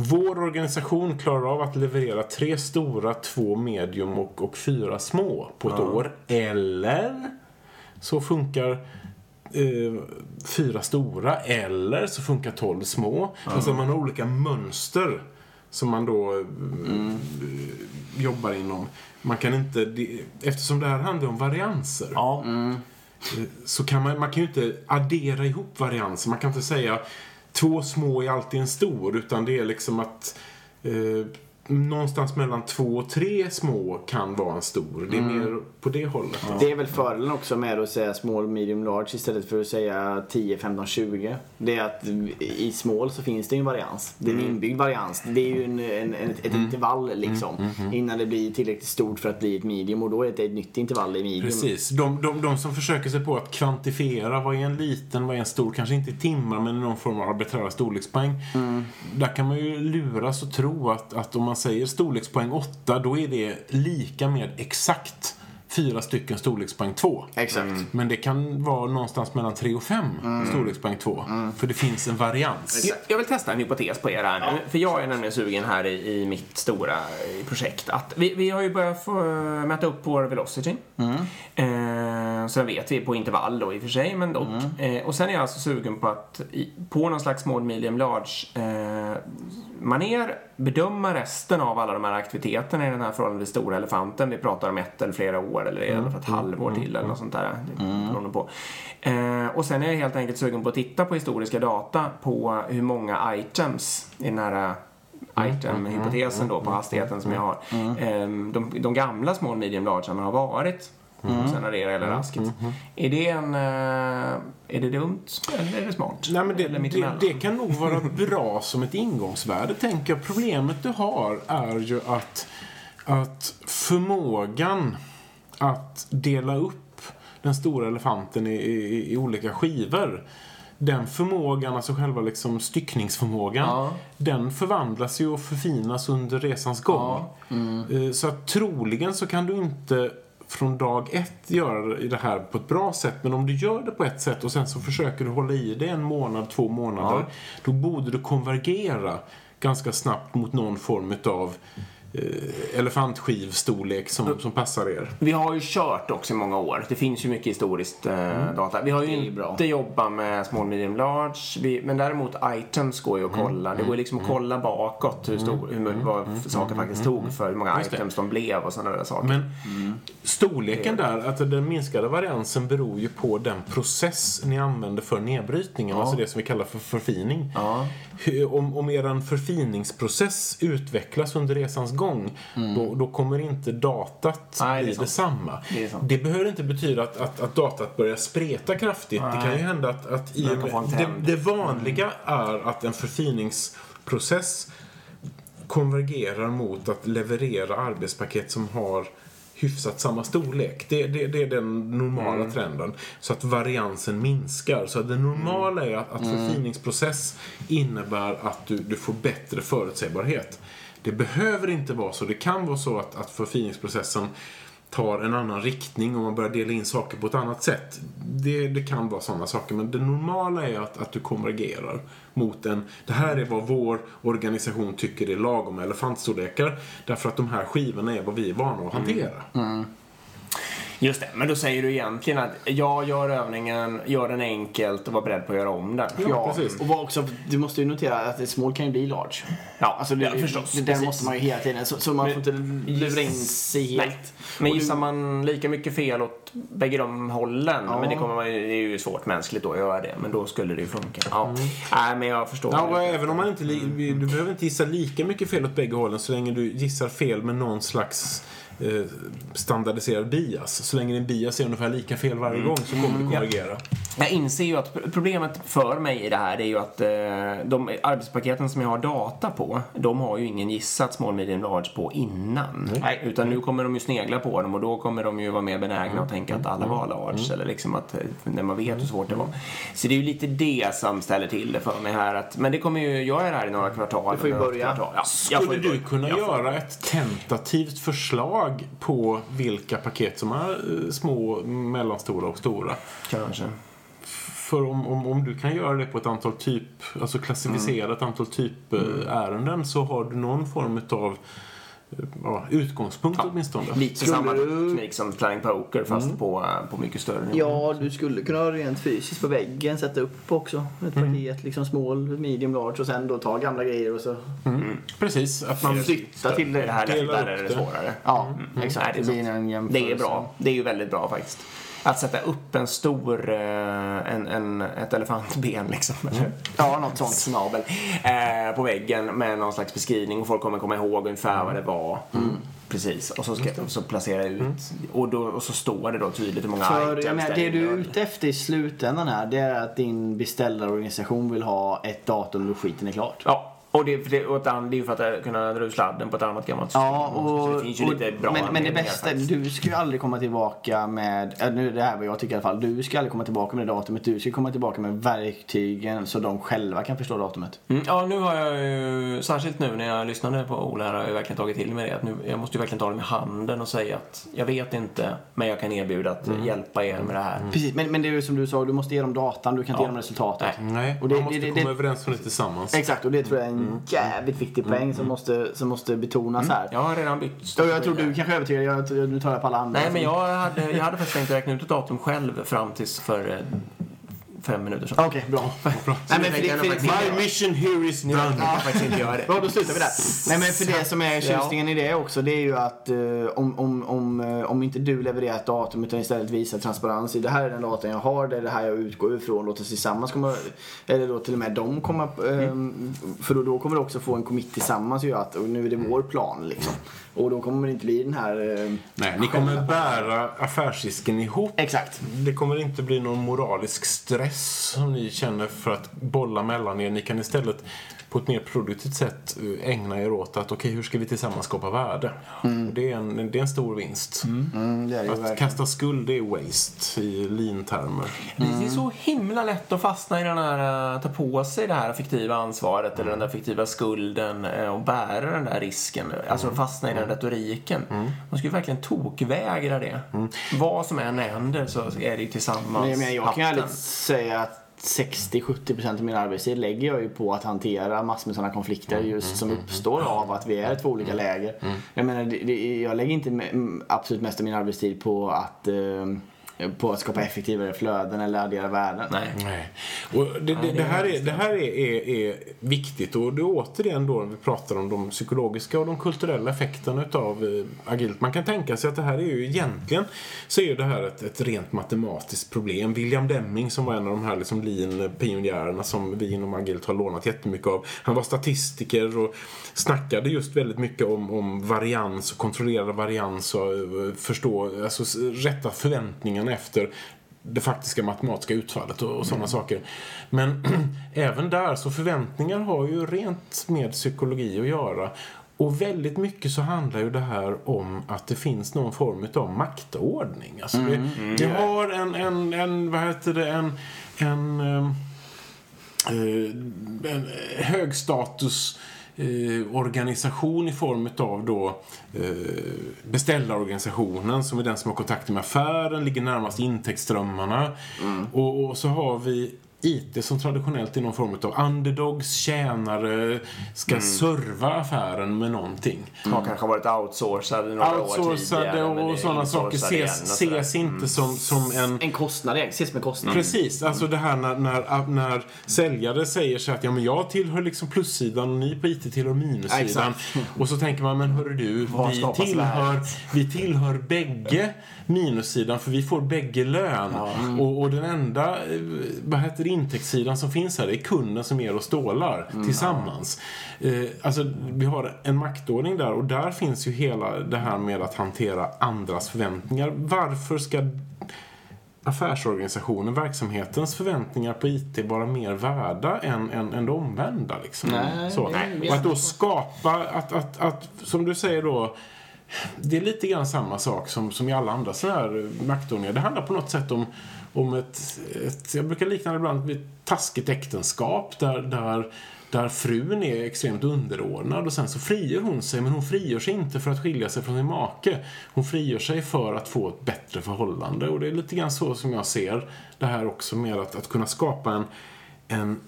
vår organisation klarar av att leverera tre stora, två medium och, och fyra små på ett år. Eller så funkar eh, fyra stora eller så funkar tolv små. Alltså man har olika mönster som man då eh, jobbar inom. Man kan inte, det, eftersom det här handlar om varianser Ja. så kan man, man kan ju inte addera ihop varianser. Man kan inte säga två små är alltid en stor. Utan det är liksom att eh, någonstans mellan två och tre små kan vara en stor. Det är mer på det hållet. då. Det är väl fördelen också med att säga small, medium, large istället för att säga 10, 15, 20. Det är att i small så finns det ju en varians. Det är en inbyggd varians. Det är ju en, en, en, ett intervall liksom. Innan det blir tillräckligt stort för att bli ett medium och då är det ett nytt intervall i medium. Precis. De, de, de som försöker sig på att kvantifiera vad är en liten, vad är en stor, kanske inte i timmar men i någon form av arbiträra storlekspoäng. Där kan man ju luras och tro att, att om man säger storlekspoäng 8 då är det lika med exakt fyra stycken storlekspoäng 2. Exakt. Men det kan vara någonstans mellan 3 och 5 storlekspoäng 2. För det finns en varians. Jag- Jag vill testa en hypotes på er här nu. För jag är nämligen sugen här i, i mitt stora eh, projekt. Att vi, vi har ju börjat få eh, mäta upp vår velocity. Eh, sen vet vi på intervall då i och för sig, men dock. Eh, och sen är jag alltså sugen på att i, på någon slags small, medium, large eh, maner, bedöma resten av alla de här aktiviteterna i den här förhållandevis stora elefanten. Vi pratar om ett eller flera år eller i alla fall ett halvår till eller något sånt där. Beror på. Eh, och sen är jag helt enkelt sugen på att titta på historiska data på hur många items i den här item-hypotesen då på hastigheten som jag har. Eh, de, de gamla small, medium, large har varit. Mm. Sen har det eller raskigt. Är det en... eh, är det dumt eller är det smart? Nej, men det, det, det kan nog vara bra som ett ingångsvärde, tänker jag. Problemet du har är ju att, att förmågan att dela upp den stora elefanten i, i, i olika skivor den förmågan, alltså själva liksom styckningsförmågan, Ja. den förvandlas ju och förfinas under resans gång. Eh, Så att troligen så kan du inte från dag ett göra det här på ett bra sätt. Men om du gör det på ett sätt och sen så försöker du hålla i det en månad, två månader. Då borde du konvergera ganska snabbt mot någon form av elefantskivstorlek som, som passar er. Vi har ju kört också i många år. Det finns ju mycket historiskt eh, data. Vi har ju inte bra. jobbat med small, medium, large. Vi, men däremot items går ju att kolla. Det går ju liksom att kolla bakåt hur stor, hur, vad saker faktiskt tog för hur många Just det. items de blev och sådana där saker. Men storleken där, att den minskade variansen beror ju på den process ni använder för nedbrytningen. Alltså det som vi kallar för förfining. Ja. Hur- Om, om er förfiningsprocess utvecklas under resans gång, då, då kommer inte datat Mm. Nej, det bli sant. detsamma. Det. Det behöver inte betyda att, att, att datat börjar spreta kraftigt. Det kan ju hända att, att i, Det det, det vanliga är att en förfiningsprocess konvergerar mot att leverera arbetspaket som har hyfsat samma storlek. Det, det, det är den normala Mm. trenden. Så att variansen minskar. Så det normala är att, att Mm. förfiningsprocess innebär att du, du får bättre förutsägbarhet. Det behöver inte vara så. Det kan vara så att, att förfiningsprocessen tar en annan riktning och man börjar dela in saker på ett annat sätt. Det, det kan vara sådana saker. Men det normala är att, att du konvergerar mot en... Det här är vad vår organisation tycker är lagom elefantstorlekar. Därför att de här skivorna är vad vi är vana att hantera. Mm. Mm. Just det, men då säger du egentligen att jag gör övningen, gör den enkelt och var beredd på att göra om den. Ja, precis. Och vad också, du måste ju notera att small kan ju bli large. Ja, Alltså det, ja, förstås. det, den måste man ju hela tiden, så, så man får inte lura in sig helt. Nej. Men Och du- gissar man lika mycket fel åt bägge de hållen, Ja. men det, kommer man, det är ju svårt mänskligt då att göra det, men då skulle det ju funka. Ja. Nej, men jag förstår. Ja, och även om man inte... li- Du behöver inte gissa lika mycket fel åt bägge hållen så länge du gissar fel med någon slags eh, standardiserad bias. Så länge din bias är ungefär lika fel varje gång så kommer du konvergera. Jag inser ju att problemet för mig i det här är ju att eh, de arbetspaketen som jag har data på, de har ju ingen gissat small, medium, large på innan. Nej. Utan nu kommer de ju snegla på dem och då kommer de ju vara mer benägna att tänka att alla var large. Eller liksom att, eh, när man vet hur svårt det var. Så det är ju lite det som ställer till det för mig här. Att, men det kommer ju, jag är här i några kvartal. Du får ju börja. kvartal. Ja, får Skulle du kunna Jag får- göra ett tentativt förslag på vilka paket som är eh, små, mellanstora och stora? Kanske. För om, om, om du kan göra det på ett antal typ, alltså klassificera ett antal typärenden så har du någon form av ja, utgångspunkt åtminstone. Lite Skulle samma du- teknik som playing poker fast på, på mycket större nivå. Ja, du skulle kunna rent fysiskt på väggen sätta upp också ett paket, liksom small, medium, large och sen då ta gamla grejer och så Precis, att man flytta till Det här det det. svårare. Ja, Nej, exakt. det är Det blir sant. en jämförelse. Det är bra. Det är ju väldigt bra faktiskt. Att sätta upp en stor, eh, en, en, ett elefantben liksom, eller Ja, något sånt. snabel, eh, på väggen med någon slags beskrivning och folk kommer komma ihåg ungefär vad det var. Precis, och så, ska, och så placera ut. Och, då, och så står det då tydligt hur många För jag menar, det du är ute efter i slutändan här, det är att din beställarorganisation vill ha ett datum då skiten är klart. Ja, och det, för det, och det är ju för att kunna dra ur sladden på ett annat gammalt system. Ja, och, det finns ju och, lite bra men, men det bästa, du ska ju aldrig komma tillbaka med, äh, nu det här är vad jag tycker i alla fall, du ska aldrig komma tillbaka med det datumet, du ska komma tillbaka med verktygen så de själva kan förstå datumet. Mm, ja, nu har jag ju, särskilt nu när jag lyssnade på Ola här, har jag verkligen tagit till mig det. Att nu, jag måste ju verkligen ta det med handen och säga att jag vet inte, men jag kan erbjuda att Mm. hjälpa er med det här. Precis, men, men det är ju som du sa, du måste ge dem datan, du kan inte Ja. ge dem resultatet. Nej. Nej, Och det- man måste det- komma det- överens om det tillsammans. Exakt, och det tror jag är en jävligt viktig poäng som, måste, som måste betonas här. Jag har redan bytt Och jag tror du kanske övertygar, jag, nu tar jag på alla andra. Nej, men jag hade, jag hade faktiskt inte räknat ut ett datum själv fram tills för eh, fem minuter sedan. Okej, bra. Nej, men för det, för, för, My mission here is done. Jag kan faktiskt inte göra det. Bra, då slutar vi där. Nej, men för det som är tjusningen i det också, det är ju att eh, om, om, om, eh, om inte du levererar ett datum utan istället visar transparens i det här är den datan jag har, det är det här jag utgår ifrån, låt oss tillsammans komma, eller då till och med de komma, eh, för då, då kommer du också få en commit tillsammans göra att och nu är det vår plan liksom. Och då kommer det inte bli den här... Eh, Nej, ni kommer bära affärsrisken ihop. Exakt. Det kommer inte bli någon moralisk stress som ni känner för att bolla mellan er. Ni kan istället på ett mer produktivt sätt eh, ägna er åt att okej, hur ska vi tillsammans skapa värde? Och det, är en, det är en stor vinst. Mm, det är det ju Att verkligen. kasta skuld det är waste i lean-termer. Det är så himla lätt att fastna i den här, eh, ta på sig det här fiktiva ansvaret eller den där fiktiva skulden eh, och bära den där risken. Alltså fastna i den retoriken. Man ska ju verkligen tokvägra det. Vad som än händer så är det ju tillsammans Men jag, kan ju ärligt säga att 60-70% av min arbetstid lägger jag ju på att hantera massor med sådana konflikter just som uppstår av att vi är två olika läger. Jag menar, det, det, jag lägger inte absolut mest av min arbetstid på att, eh, på att skapa effektivare flöden eller addera värden. Nej. Nej. Och det, det, det här, är, det här är, är, är viktigt och det är återigen då när vi pratar om de psykologiska och de kulturella effekterna utav eh, agilt. Man kan tänka sig att det här är ju egentligen så är ju det här ett, ett rent matematiskt problem. William Deming som var en av de här liksom lean-pionjärerna som vi inom agilt har lånat jättemycket av. Han var statistiker och snackade just väldigt mycket om, om varians och kontrollerad varians och eh, förstå, alltså rätta förväntningarna efter det faktiska matematiska utfallet och, och sådana saker. Men även där så förväntningar har ju rent med psykologi att göra. Och väldigt mycket så handlar ju det här om att det finns någon form av maktordning. Alltså vi, vi har en, en, en, vad heter det, en, en, ehm, eh, en högstatus eh, organisation i form av då eh, beställarorganisationen som är den som har kontakter med affären, ligger närmast intäktsströmmarna. Och, och så har vi IT som traditionellt är någon form av underdogs, tjänare, ska serva affären med någonting. Har kanske varit outsourcad i några år Outsourcade tidigare. men och är sådana saker ses, och ses inte som, som en En kostnad, ses med kostnad. Precis, alltså det här när, när, när säljare säger så att ja, men jag tillhör liksom plussidan och ni på IT tillhör Ja, minussidan. exakt. och så tänker man, men hörru du, Var vi tillhör, vi tillhör bägge minussidan för vi får bägge lön. Och, och den enda eh, vad heter det, intäktssidan som finns här är kunden som ger oss stålar tillsammans. Eh, alltså, vi har en maktordning där och där finns ju hela det här med att hantera andras förväntningar. Varför ska affärsorganisationen, verksamhetens förväntningar på IT vara mer värda än, än, än det omvända. Liksom. Nej, så. nej, Och att då skapa, att, att, att, som du säger då, det är lite grann samma sak som, som i alla andra sådana här maktordningar. Det handlar på något sätt om, om ett, ett, jag brukar likna det ibland vid ett taskigt äktenskap där, där där frun är extremt underordnad och sen så frigör hon sig men hon frigör sig inte för att skilja sig från sin make. Hon frigör sig för att få ett bättre förhållande och det är lite grann så som jag ser det här också med att, att kunna skapa en, en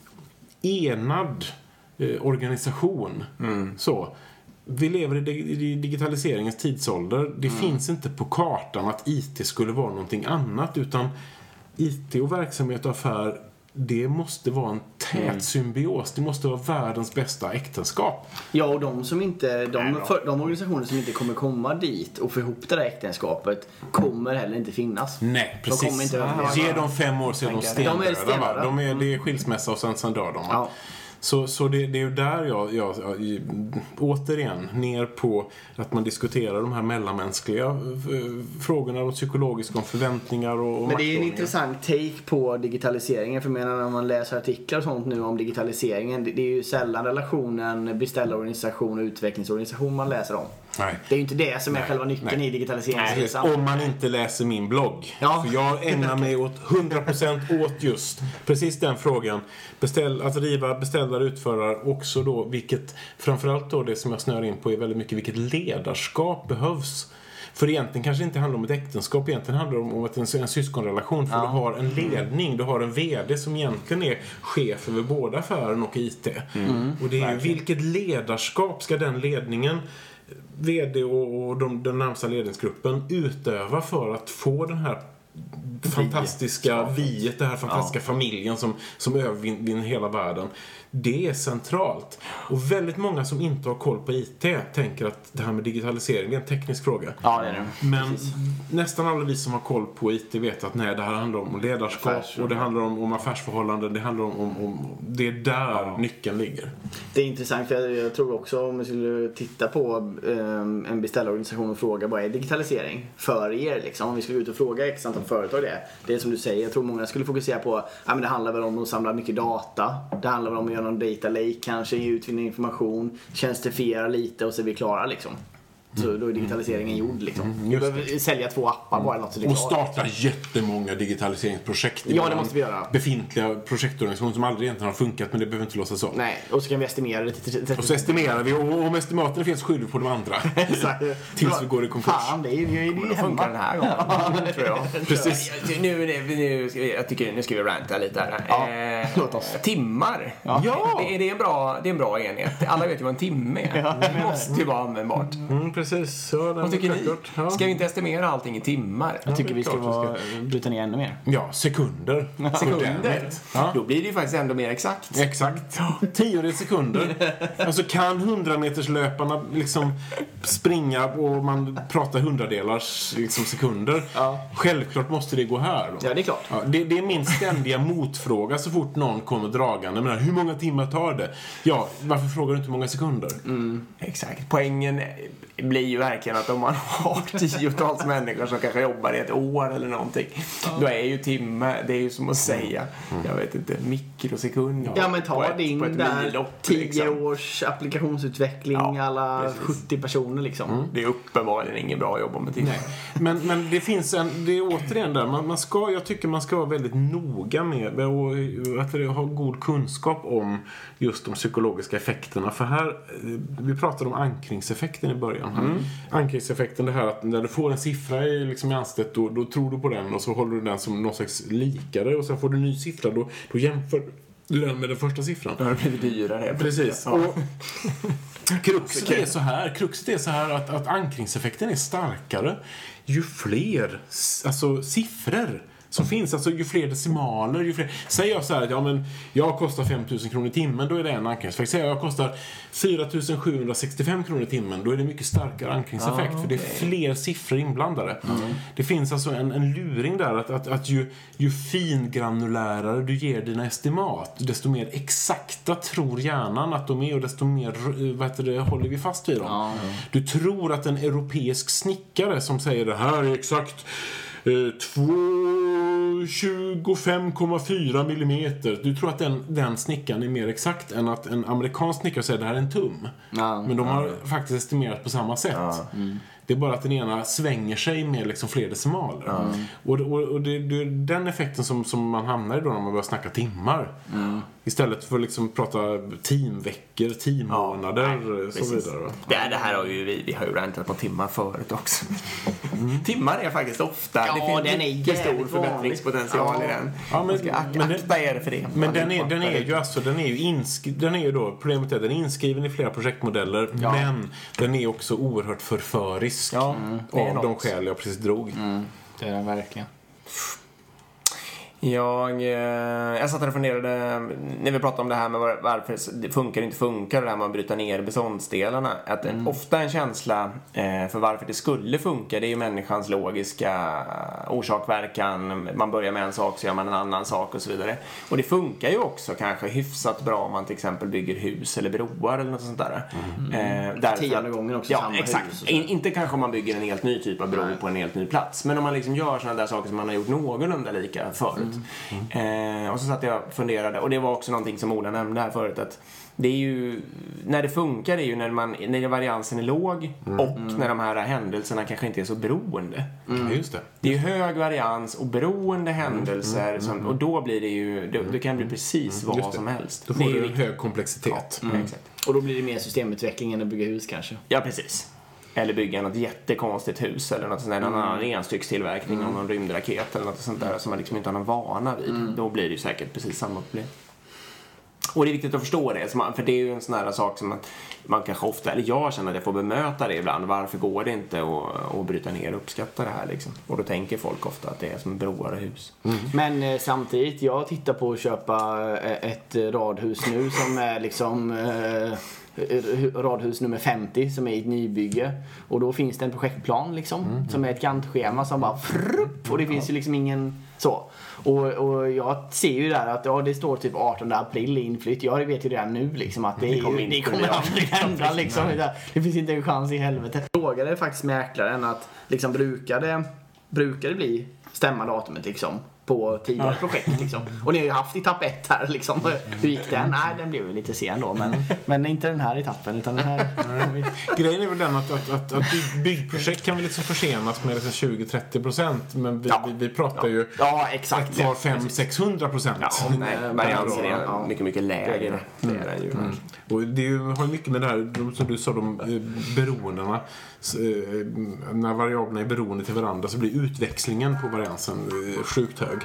enad eh, organisation. Så. Vi lever i i digitaliseringens tidsålder. Det finns inte på kartan att IT skulle vara någonting annat utan IT och verksamhet och affär det måste vara en tät symbios. Det måste vara världens bästa äktenskap. Ja, och de, som inte, de, för, de organisationer som inte kommer komma dit och få ihop det där äktenskapet kommer heller inte finnas. Nej, De precis. kommer inte. Ge dem fem år så är de jag. De är stendöda. stendöda. De är, det är skilsmässa och sen, sen dör de. Ja. Så, så det, det är ju där jag, jag, jag, återigen, ner på att man diskuterar de här mellanmänskliga eh, frågorna, de psykologiska, om förväntningar och, och Men det är en maktordningar. intressant take på digitaliseringen. För jag menar när man läser artiklar och sånt nu om digitaliseringen. Det det är ju sällan relationen beställarorganisation och utvecklingsorganisation man läser om. Nej. Det är ju inte det som är själva nyckeln Nej. i digitaliseringen. Precis, Om man inte läser min blogg. Ja. För jag ägnar mig åt 100% åt just precis den frågan. Beställ, att riva beställare utförare också då vilket, framförallt då det som jag snör in på är väldigt mycket vilket ledarskap behövs. För egentligen kanske det inte handlar om ett äktenskap, egentligen handlar det om att en, en syskonrelation. För du har en ledning, du har en VD som egentligen är chef över både affären och IT. Och det är ju vilket ledarskap ska den ledningen VD och, och de, den närmsta ledningsgruppen utöva för att få den här fantastiska viet, det här fantastiska familjen som, som övervinner hela världen. Det är centralt. Och väldigt många som inte har koll på IT tänker att det här med digitalisering är en teknisk fråga. Ja, det är det. Men nästan alla vi som har koll på IT vet att nej, det här handlar om ledarskap Affärs- och det handlar om, om affärsförhållanden. Det handlar om, om, om det är där nyckeln ligger. Det är intressant för jag, jag tror också om vi skulle titta på eh, en beställarorganisation och fråga vad är digitalisering för er liksom. Om vi skulle ut och fråga x antal företag det. Det är som du säger, jag tror många skulle fokusera på, ja men det handlar väl om att samla mycket data. Det handlar väl om att någon data lake kanske, ge utvinna information, tjänstifiera lite och så är vi klara liksom. Så då är digitaliseringen gjord liksom. Vi just behöver sälja två appar bara eller något så Och starta jättemånga digitaliseringsprojekt Ja, det måste vi göra. befintliga projektorganisationer som aldrig egentligen har funkat men det behöver inte låtsas om. Nej, och så kan vi estimera det till 30 Och så estimerar vi och om estimaten finns skyller vi på de andra. Tills vi går i konkurs. Fan, det är ju det funkar den här gången, tror jag. Precis. Nu, nu, nu, ska vi- jag tycker nu ska vi ranta lite här. Ja, Eh, låt oss. Timmar. Ja. Det, är, det, är en bra, det är en bra enhet. Alla vet ju vad en timme är. Det måste ju vara användbart. Mm, precis. Ja, Vad tycker ni? Ja. Ska vi inte estimera allting i timmar? Jag tycker vi ska, vara, bryta ner ännu mer. Ja, sekunder. Sekunder? Ja. Då blir det ju faktiskt ändå mer exakt. Exakt. Tiondels sekunder. Alltså kan 100-meterslöparna liksom springa och man pratar hundradelars liksom, sekunder. Ja. Självklart måste det gå här. Då. Ja, det är klart. Ja, det, det är min ständiga motfråga så fort någon kommer dragande. Men hur många timmar tar det? Ja, varför frågar du inte hur många sekunder? Exakt. Poängen blir ju verkligen att om man har tiotals människor som kanske jobbar i ett år eller någonting. Då är ju timme, det är ju som att säga, jag vet inte, mikrosekund. Ja men ta din där millopp, 10 liksom. års applikationsutveckling, Ja, alla precis. 70 personer liksom. Det är uppenbarligen inget bra jobb med timmar. Men, men det finns en, det är återigen där, man, man ska, jag tycker man ska vara väldigt noga med och, att ha god kunskap om just de psykologiska effekterna. För här, eh, vi pratade om ankringseffekten i början. Här. Ankringseffekten, det här att när du får en siffra i, liksom i ansiktet, då, då tror du på den och så håller du den som någon slags likare och sen får du en ny siffra, då, då jämför du den med den första siffran. Då har det blivit dyrare. Precis. Och kruxet är så här, kruxet är så här att, att ankringseffekten är starkare ju fler alltså, siffror som finns. Alltså ju fler decimaler, ju fler... Säger jag så här att ja, men jag kostar 5 000 kronor i timmen, då är det en ankringseffekt. Säger jag jag kostar 4 765 kronor i timmen, då är det mycket starkare ankringseffekt. för det är fler siffror inblandade. Det finns alltså en, en luring där att, att, att ju, ju fingranulärare du ger dina estimat, desto mer exakta tror hjärnan att de är och desto mer eh, vad heter det, håller vi fast vid dem. Du tror att en europeisk snickare som säger det här är exakt 25,4 millimeter. Du tror att den, den snickaren är mer exakt än att en amerikansk snickare säger det här är en tum. Ja. Men de har faktiskt estimerat på samma sätt. Det är bara att den ena svänger sig med liksom fler decimaler. Och, och, och det, det är den effekten som, som man hamnar i då när man börjar snacka timmar. Istället för att liksom prata teamveckor, teammånader och så vidare. Det, det här har ju vi, vi har ju rantat på timmar förut också. Timmar är faktiskt ofta, Ja, det finns den är stor förbättringspotential vanlig. i den. Ja, men- ska ak- men akta er för det. Men den är, den är ju alltså, den är ju den är ju då, problemet är att den är inskriven i flera projektmodeller, men den är också oerhört förförisk. Ja, det är av de skäl jag precis drog. Det är den verkligen. Jag, eh, jag satt och funderade, när vi pratade om det här med var- varför det funkar och inte funkar, det här med att bryta ner beståndsdelarna. Att en, ofta en känsla eh, för varför det skulle funka, det är ju människans logiska orsak-verkan. Man börjar med en sak så gör man en annan sak och så vidare. Och det funkar ju också kanske hyfsat bra om man till exempel bygger hus eller broar eller något sånt där. Eh, därför Tionde gången också Ja, samma exakt. hus och. In, inte kanske om man bygger en helt ny typ av bro Nej. på en helt ny plats. Men om man liksom gör sådana där saker som man har gjort någorlunda lika förut. Eh, och så satt jag och funderade. Och det var också någonting som Ola nämnde här förut. Att det är ju, när det funkar är ju när, man, när variansen är låg och när de här händelserna kanske inte är så beroende. Ja, just det. Det är ju hög varians och beroende händelser. Som, och då blir det ju, det, det kan bli precis vad det. som helst. Då det får ju du en hög komplexitet. Exakt. Och då blir det mer systemutveckling än att bygga hus kanske. Ja, precis. Eller bygga något jättekonstigt hus eller något sånt där, någon annan enstyckstillverkning av någon rymdraket eller något sånt där som man liksom inte har någon vana vid. Då blir det ju säkert precis samma problem. Och det är viktigt att förstå det, för det är ju en sån här sak som man, man kanske ofta, eller jag känner att jag får bemöta det ibland. Varför går det inte att, att bryta ner och uppskatta det här liksom? Och då tänker folk ofta att det är som broar och hus. Men eh, samtidigt, jag tittar på att köpa eh, ett eh, radhus nu som är liksom eh, radhus nummer 50 som är i ett nybygge. Och då finns det en projektplan liksom som är ett Gantt-schema som bara frupp, och det finns ju liksom ingen så. Och, och jag ser ju där att ja, det står typ 18 april i inflytt. Jag vet ju redan nu liksom att det, är kommer ju, inte det kommer aldrig hända liksom. Det finns inte en chans i helvete. Jag frågade faktiskt mäklaren att liksom brukar det, brukar det bli stämma datumet liksom på tidigare projekt liksom. Och ni har ju haft etapp ett här liksom. Hur gick den? Nej, den blev ju lite sen då men, men inte den här etappen utan den här. Grejen är väl den att, att, att, att bygg- byggprojekt kan väl liksom försenas med liksom 20-30 procent. Men vi, Ja. vi, vi pratar ju Ja, exakt. ett par 500-600 procent. Ja, nej, Eh, variansen är ja. mycket, mycket lägre. Det är den ju. Och det ju, har ju mycket med det här, som du sa, de eh, beroendena. S- eh, När variablerna är beroende till varandra så blir utväxlingen på variansen eh, sjukt hög.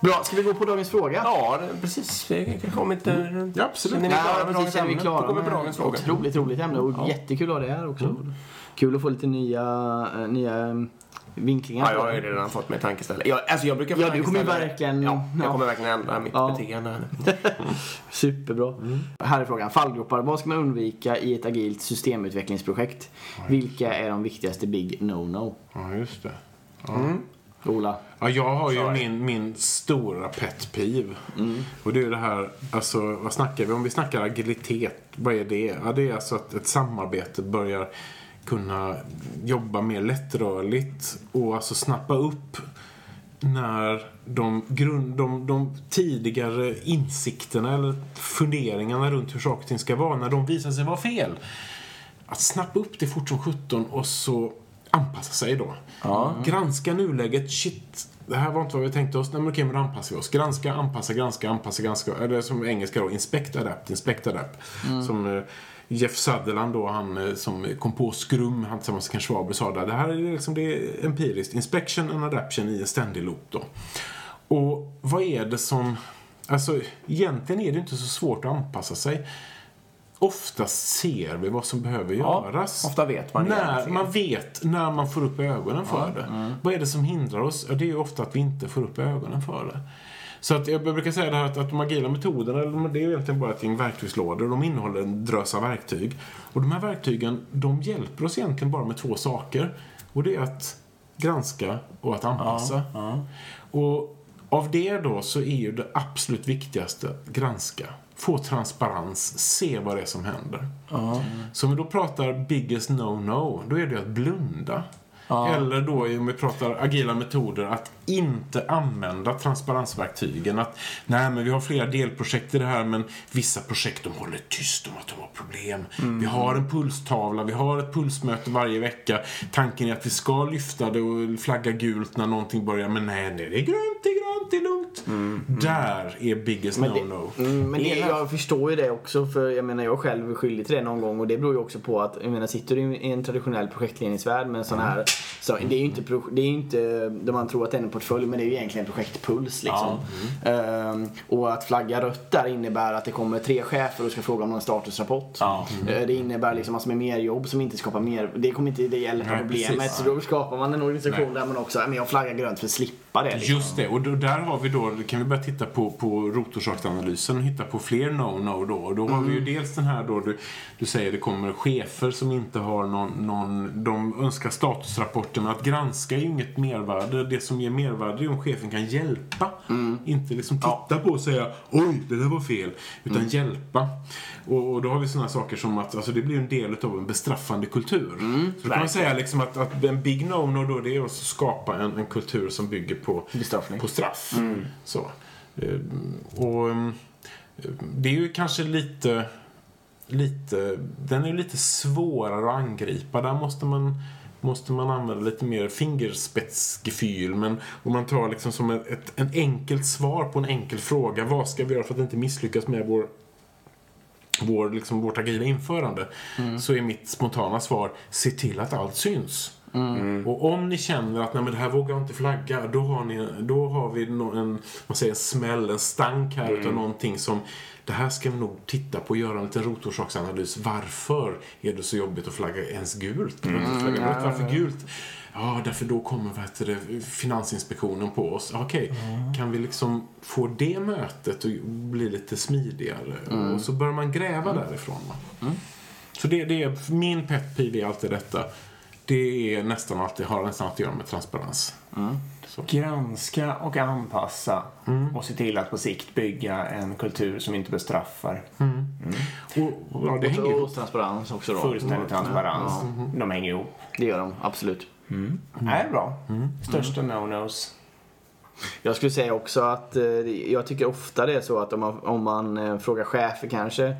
Bra, ska vi gå på dagens fråga? Ja, det- precis. Vi kommer inte... Ja, absolut. Känner ni Ja, klara precis, dagens är vi ämne? klara Då med dagens fråga. Otroligt roligt ämne och jättekul att ha det här också. Kul att få lite nya, eh, nya vinklingar. Ja, jag har ju redan fått mig tankeställare. Jag, alltså jag brukar få Ja, du kommer verkligen- Ja, jag ja. kommer verkligen ändra mitt Ja. beteende. här. Superbra. Här är frågan. Fallgropar. Vad ska man undvika i ett agilt systemutvecklingsprojekt? Vilka är de viktigaste big no-no? Ja, just det. Ola? Ja, jag har ju Sorry. min, min stora pet peeve. Och det är det här, alltså vad snackar vi om? Vi snackar agilitet. Vad är det? Ja, det är alltså att ett samarbete börjar kunna jobba mer lättrörligt och alltså snappa upp när de, grund, de, de tidigare insikterna eller funderingarna runt hur saker och ting ska vara, när de visar sig vara fel. Att snappa upp det fort som 17 och så anpassa sig då. Granska nuläget. Shit, det här var inte vad vi tänkte oss. Nej men okej, men då anpassar vi oss. Granska, anpassa, granska, anpassa, granska. Eller som engelska då, inspect, adapt, inspect, adapt. Som eh, Jeff Sutherland då, han eh, som kom på Scrum, han tillsammans med Ken Schwaber sa där. Det här är liksom det är empiriskt. Inspection and adaption i en ständig loop då. Och vad är det som... Alltså, egentligen är det inte så svårt att anpassa sig. Oftast ser vi vad som behöver Ja, göras. ofta vet man när. Man vet när man får upp ögonen för det. Vad är det som hindrar oss? Ja, det är ju ofta att vi inte får upp ögonen för det. Så att jag brukar säga det här att, att de agila metoderna, det är egentligen bara ett gäng verktygslådor. De innehåller en drös av verktyg. Och de här verktygen, de hjälper oss egentligen bara med två saker. Och det är att granska och att anpassa. Och av det då så är ju det absolut viktigaste granska. Få transparens, se vad det är som händer. Så om vi då pratar biggest no-no, då är det att blunda. Eller då om vi pratar agila metoder, att inte använda transparensverktygen. Att nej men vi har flera delprojekt i det här men vissa projekt de håller tyst om att de har problem. Vi har en pulstavla, vi har ett pulsmöte varje vecka. Tanken är att vi ska lyfta det och flagga gult när någonting börjar men nej, nej det är grönt, det är grönt, det är lugnt. Där är biggest no-no. Mm, men det, jag förstår ju det också för jag menar jag själv är skyldig till det någon gång och det beror ju också på att jag menar sitter du i en traditionell projektledningsvärld med en sån här så det är ju inte, det är inte där man tror att det är en portfölj men det är ju egentligen projektpuls liksom. Ehm, och att flagga rött där innebär att det kommer tre chefer och ska fråga om någon statusrapport. Ja. Eh, Det innebär liksom massor med mer jobb som inte skapar mer, det kommer inte det hjälpa problemet så då skapar man en organisation där man också, men jag flaggar grönt för att slippa det. Liksom. Just det, och då, där har vi då, kan vi börja titta på, på rotorsaksanalysen och hitta på fler no-no då. Och då har vi ju dels den här då, du, du säger det kommer chefer som inte har någon, någon de önskar statusrapporter men att granska är ju inget mervärde. Det som ger mervärde är om chefen kan hjälpa. Inte liksom titta på och säga oj, det där var fel. Utan hjälpa. Och, och då har vi sådana saker som att alltså, det blir en del av en bestraffande kultur. Så då kan man säga liksom att, att en big no-no då det är att skapa en, en kultur som bygger på Bestraffning. på straff. Så. Ehm, Och ehm, det är ju kanske lite, lite, den är ju lite svårare att angripa. Där måste man, måste man använda lite mer fingerspetsgefühl. Men om man tar liksom som ett, ett, en enkelt svar på en enkel fråga. Vad ska vi göra för att inte misslyckas med vår vår, liksom, vårt agila införande så är mitt spontana svar se till att allt syns. Och om ni känner att nej, men det här vågar inte flagga, då har, ni, då har vi no- en, man säger, en smäll, en stank här utav någonting som det här ska vi nog titta på och göra en liten rotorsaksanalys. Varför är det så jobbigt att flagga ens gult? Flagga rött, Varför gult? Ja, därför då kommer vad heter det, Finansinspektionen på oss. Okej, kan vi liksom få det mötet att bli lite smidigare? Och så börjar man gräva därifrån. Va? Så det, det är, min pet peeve är alltid detta. Det är nästan alltid, har nästan alltid att göra med transparens. Så. Granska och anpassa Mm. och se till att på sikt bygga en kultur som inte bestraffar. Och, ja, det hänger Och, ihop. och transparens också då. Fullständig transparens. Mm. De hänger ihop. Det gör de, absolut. Bra. Mm. Största no-nos. Jag skulle säga också att eh, jag tycker ofta det är så att om man, om man eh, frågar chefer kanske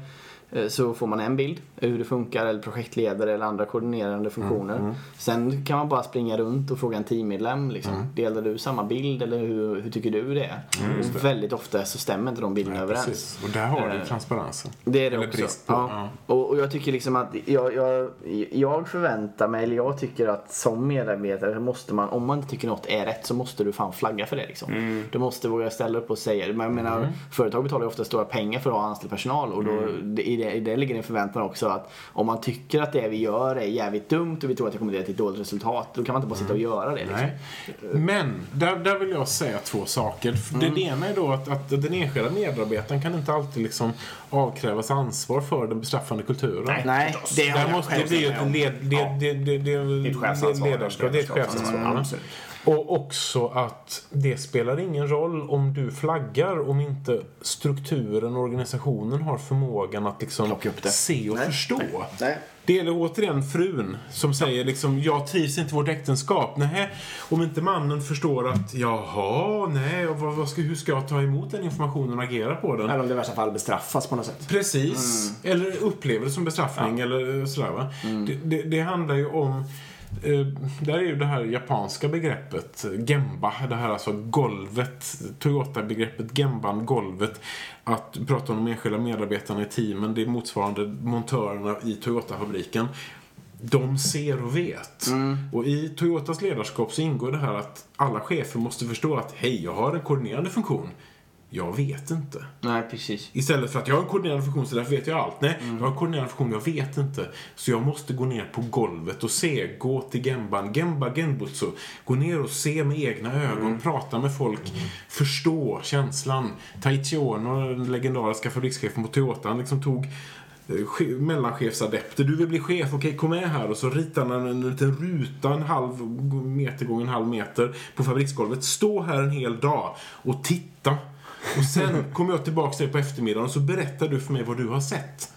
så får man en bild hur det funkar eller projektledare eller andra koordinerande funktioner. Sen kan man bara springa runt och fråga en teammedlem liksom, delar du samma bild eller hur, hur tycker du det är? och väldigt ofta så stämmer inte de bilderna överens. Precis. Och där har du Eh, transparensen. Det är det Eller också. brist på. ja. Och, och jag tycker liksom att jag, jag, jag förväntar mig, eller jag tycker att som medarbetare måste man, om man inte tycker något är rätt så måste du fan flagga för det liksom. Mm. Du måste våga ställa upp och säga det. Men jag menar, företag betalar ju ofta stora pengar för att ha anställd personal och då, Mm. i, det, i det ligger en förväntan också att om man tycker att det vi gör är jävligt dumt och vi tror att det kommer leda till ett dåligt resultat, då kan man inte bara sitta och göra det liksom. Nej. Men där, där vill jag säga två saker. Det, det ena är då att, att den enskilda medarbetaren kan inte alltid liksom avkrävas ansvar för den bestraffande kulturen. Nej, det har Där jag måste det bli ett led, det, det, det, det, ledarskap. Det är ett chefsansvar. Mm. Och också att det spelar ingen roll om du flaggar om inte strukturen och organisationen har förmågan att liksom se och Nej. förstå. Nej. Det gäller återigen frun som säger liksom jag trivs inte i vårt äktenskap. Nej, om inte mannen förstår att jaha, nej, och vad, vad ska, hur ska jag ta emot den informationen och agera på den? Eller om det i värsta fall bestraffas på något sätt. Precis. Eller upplever det som bestraffning eller sådär va. Det, det, det handlar ju om Eh, där är ju det här japanska begreppet Gemba, det här alltså golvet, Toyota-begreppet Gemban, golvet. Att prata om de enskilda medarbetarna i teamen, det är motsvarande montörerna i Toyota-fabriken. De ser och vet. Och i Toyotas ledarskap så ingår det här att alla chefer måste förstå att hej, jag har en koordinerande funktion. Jag vet inte. Nej, precis. Istället för att jag har en koordinerande funktion så därför vet jag allt. Nej, jag har en koordinerande funktion, jag vet inte. Så jag måste gå ner på golvet och se, gå till Gemban, Gemba Genbutsu. Gå ner och se med egna ögon, prata med folk, förstå känslan. Taichi Ono, den legendariska fabrikschefen på Toyota, han liksom tog eh, che- mellanchefsadepter. Du vill bli chef, okej kom med här. Och så ritar han en liten ruta en halv meter gånger en halv meter på fabriksgolvet. Stå här en hel dag och titta. Och sen kommer jag tillbaka till dig på eftermiddagen och så berättar du för mig vad du har sett.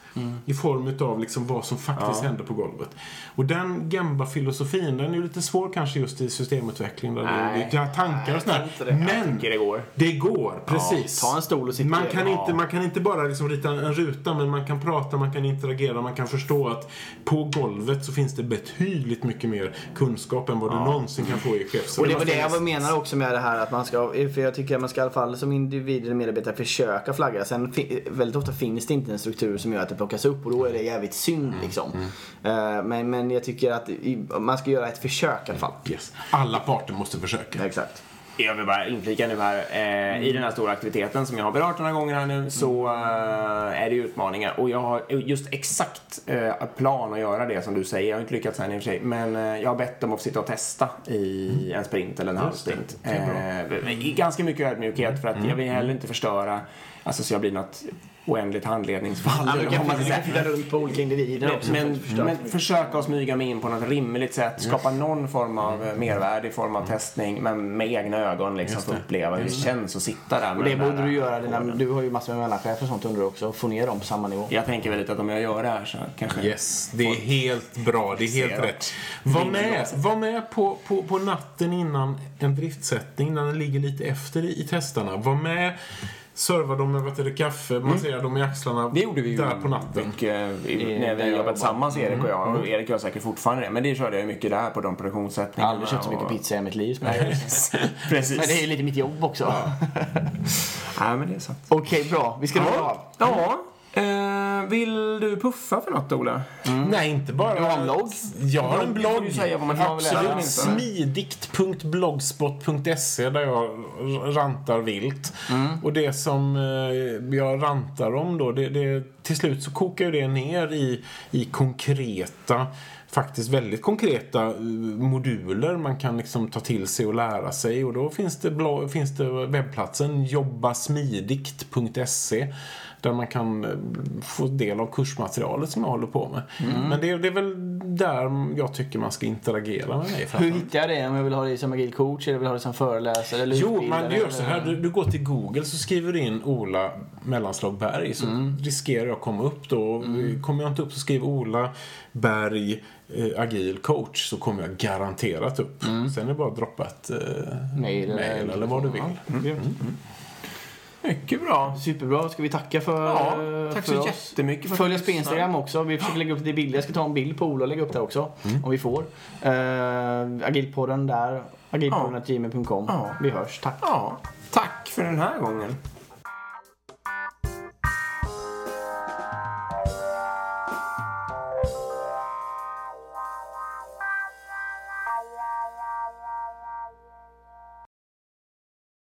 I form av liksom vad som faktiskt händer på golvet. Och den Gemba-filosofin, den är ju lite svår kanske just i systemutveckling. Där Nej. det är tankar och sådär. det. Men det går. det går, precis. ta en stol och sitta man kan, Ja. inte, man kan inte bara liksom rita en ruta, men man kan prata, man kan interagera, man kan förstå att på golvet så finns det betydligt mycket mer kunskap än vad du någonsin kan få i chefs... Och det var det jag menar också med det här att man ska, för jag tycker att man ska i alla fall som individ eller medarbetare försöka flagga. Sen väldigt ofta finns det inte en struktur som gör att det plockas upp och då är det jävligt synd liksom. Eh, Men, men jag tycker att man ska göra ett försök i alla fall. Yes. Alla parter måste försöka. Exakt. Jag vill bara inflika nu här. Eh, I den här stora aktiviteten som jag har berört några gånger här nu så eh, är det ju utmaningar. Och jag har just exakt eh, plan att göra det som du säger. Jag har inte lyckats än i och för sig. Men jag har bett dem att sitta och testa i en sprint eller en halv Just det. sprint. Det är bra. I ganska mycket ödmjukhet för att jag vill heller inte förstöra Alltså så jag blir något oändligt handledningsfall. Ja, man kan säga. flytta runt på olika individer också. Men, för men, men försöka att smyga mig in på något rimligt sätt. Skapa någon form av eh, mervärde i form av testning. Men med egna ögon liksom få uppleva hur det känns att sitta där. och det borde du göra. Dina, du har ju massor med mellanchefer och sånt under också. Få ner dem på samma nivå. Jag tänker väl lite att om jag gör det här så kanske... Yes, det är helt bra. Det är helt rätt. Var med, var med på, på, på natten innan en driftsättning, när den ligger lite efter i, i testarna. Var med, serva dem med vad heter det, kaffe, massera dem i axlarna Det gjorde vi ju där på natten. mycket i, I- när vi jobbade jobbar. tillsammans, Erik och jag. Och Erik gör säkert fortfarande det. Men det körde jag ju mycket där på de Jag har produktionssättningarna. aldrig köpt så mycket och- pizza i mitt liv som jag. Precis. Men det är ju lite mitt jobb också. Nej, men det är sant. Okej, bra. Vi ska runda av. Ja, eh, vill du puffa för något, Ola? Nej, inte bara... Du har en blogg? Jag har en Blogg du säga vad man Absolut. Smidigt.blogspot.se där jag rantar vilt. Mm. Och det som eh, jag rantar om då, det, det, till slut så kokar ju det ner i, i konkreta faktiskt väldigt konkreta eh, moduler man kan liksom ta till sig och lära sig. Och då finns det, finns det webbplatsen jobbasmidigt.se där man kan eh, få del av kursmaterialet som jag håller på med. Men det, det är väl där jag tycker man ska interagera med mig. Hur hittar jag det? Om jag vill ha dig som agil coach eller vill ha dig som föreläsare eller Jo, man gör eller- så här. Du, du går till Google så skriver du in Ola mellanslag Berg så riskerar jag att komma upp då. Kommer jag inte upp så skriv Ola Berg eh, agil coach så kommer jag garanterat upp. Sen är det bara att droppa ett eh, Mail eller- mail eller vad du vill. Mycket bra. Superbra. Ska vi tacka för, Ja, tack för så oss? jättemycket för Följ oss på. Instagram också. Vi försöker lägga upp lite bilder. Jag ska ta en bild på Ola och lägga upp där också. Om vi får. Uh, agilpodden där. Agilpodden.gmail.com. Ja. Vi hörs. Tack. Ja, tack för den här gången.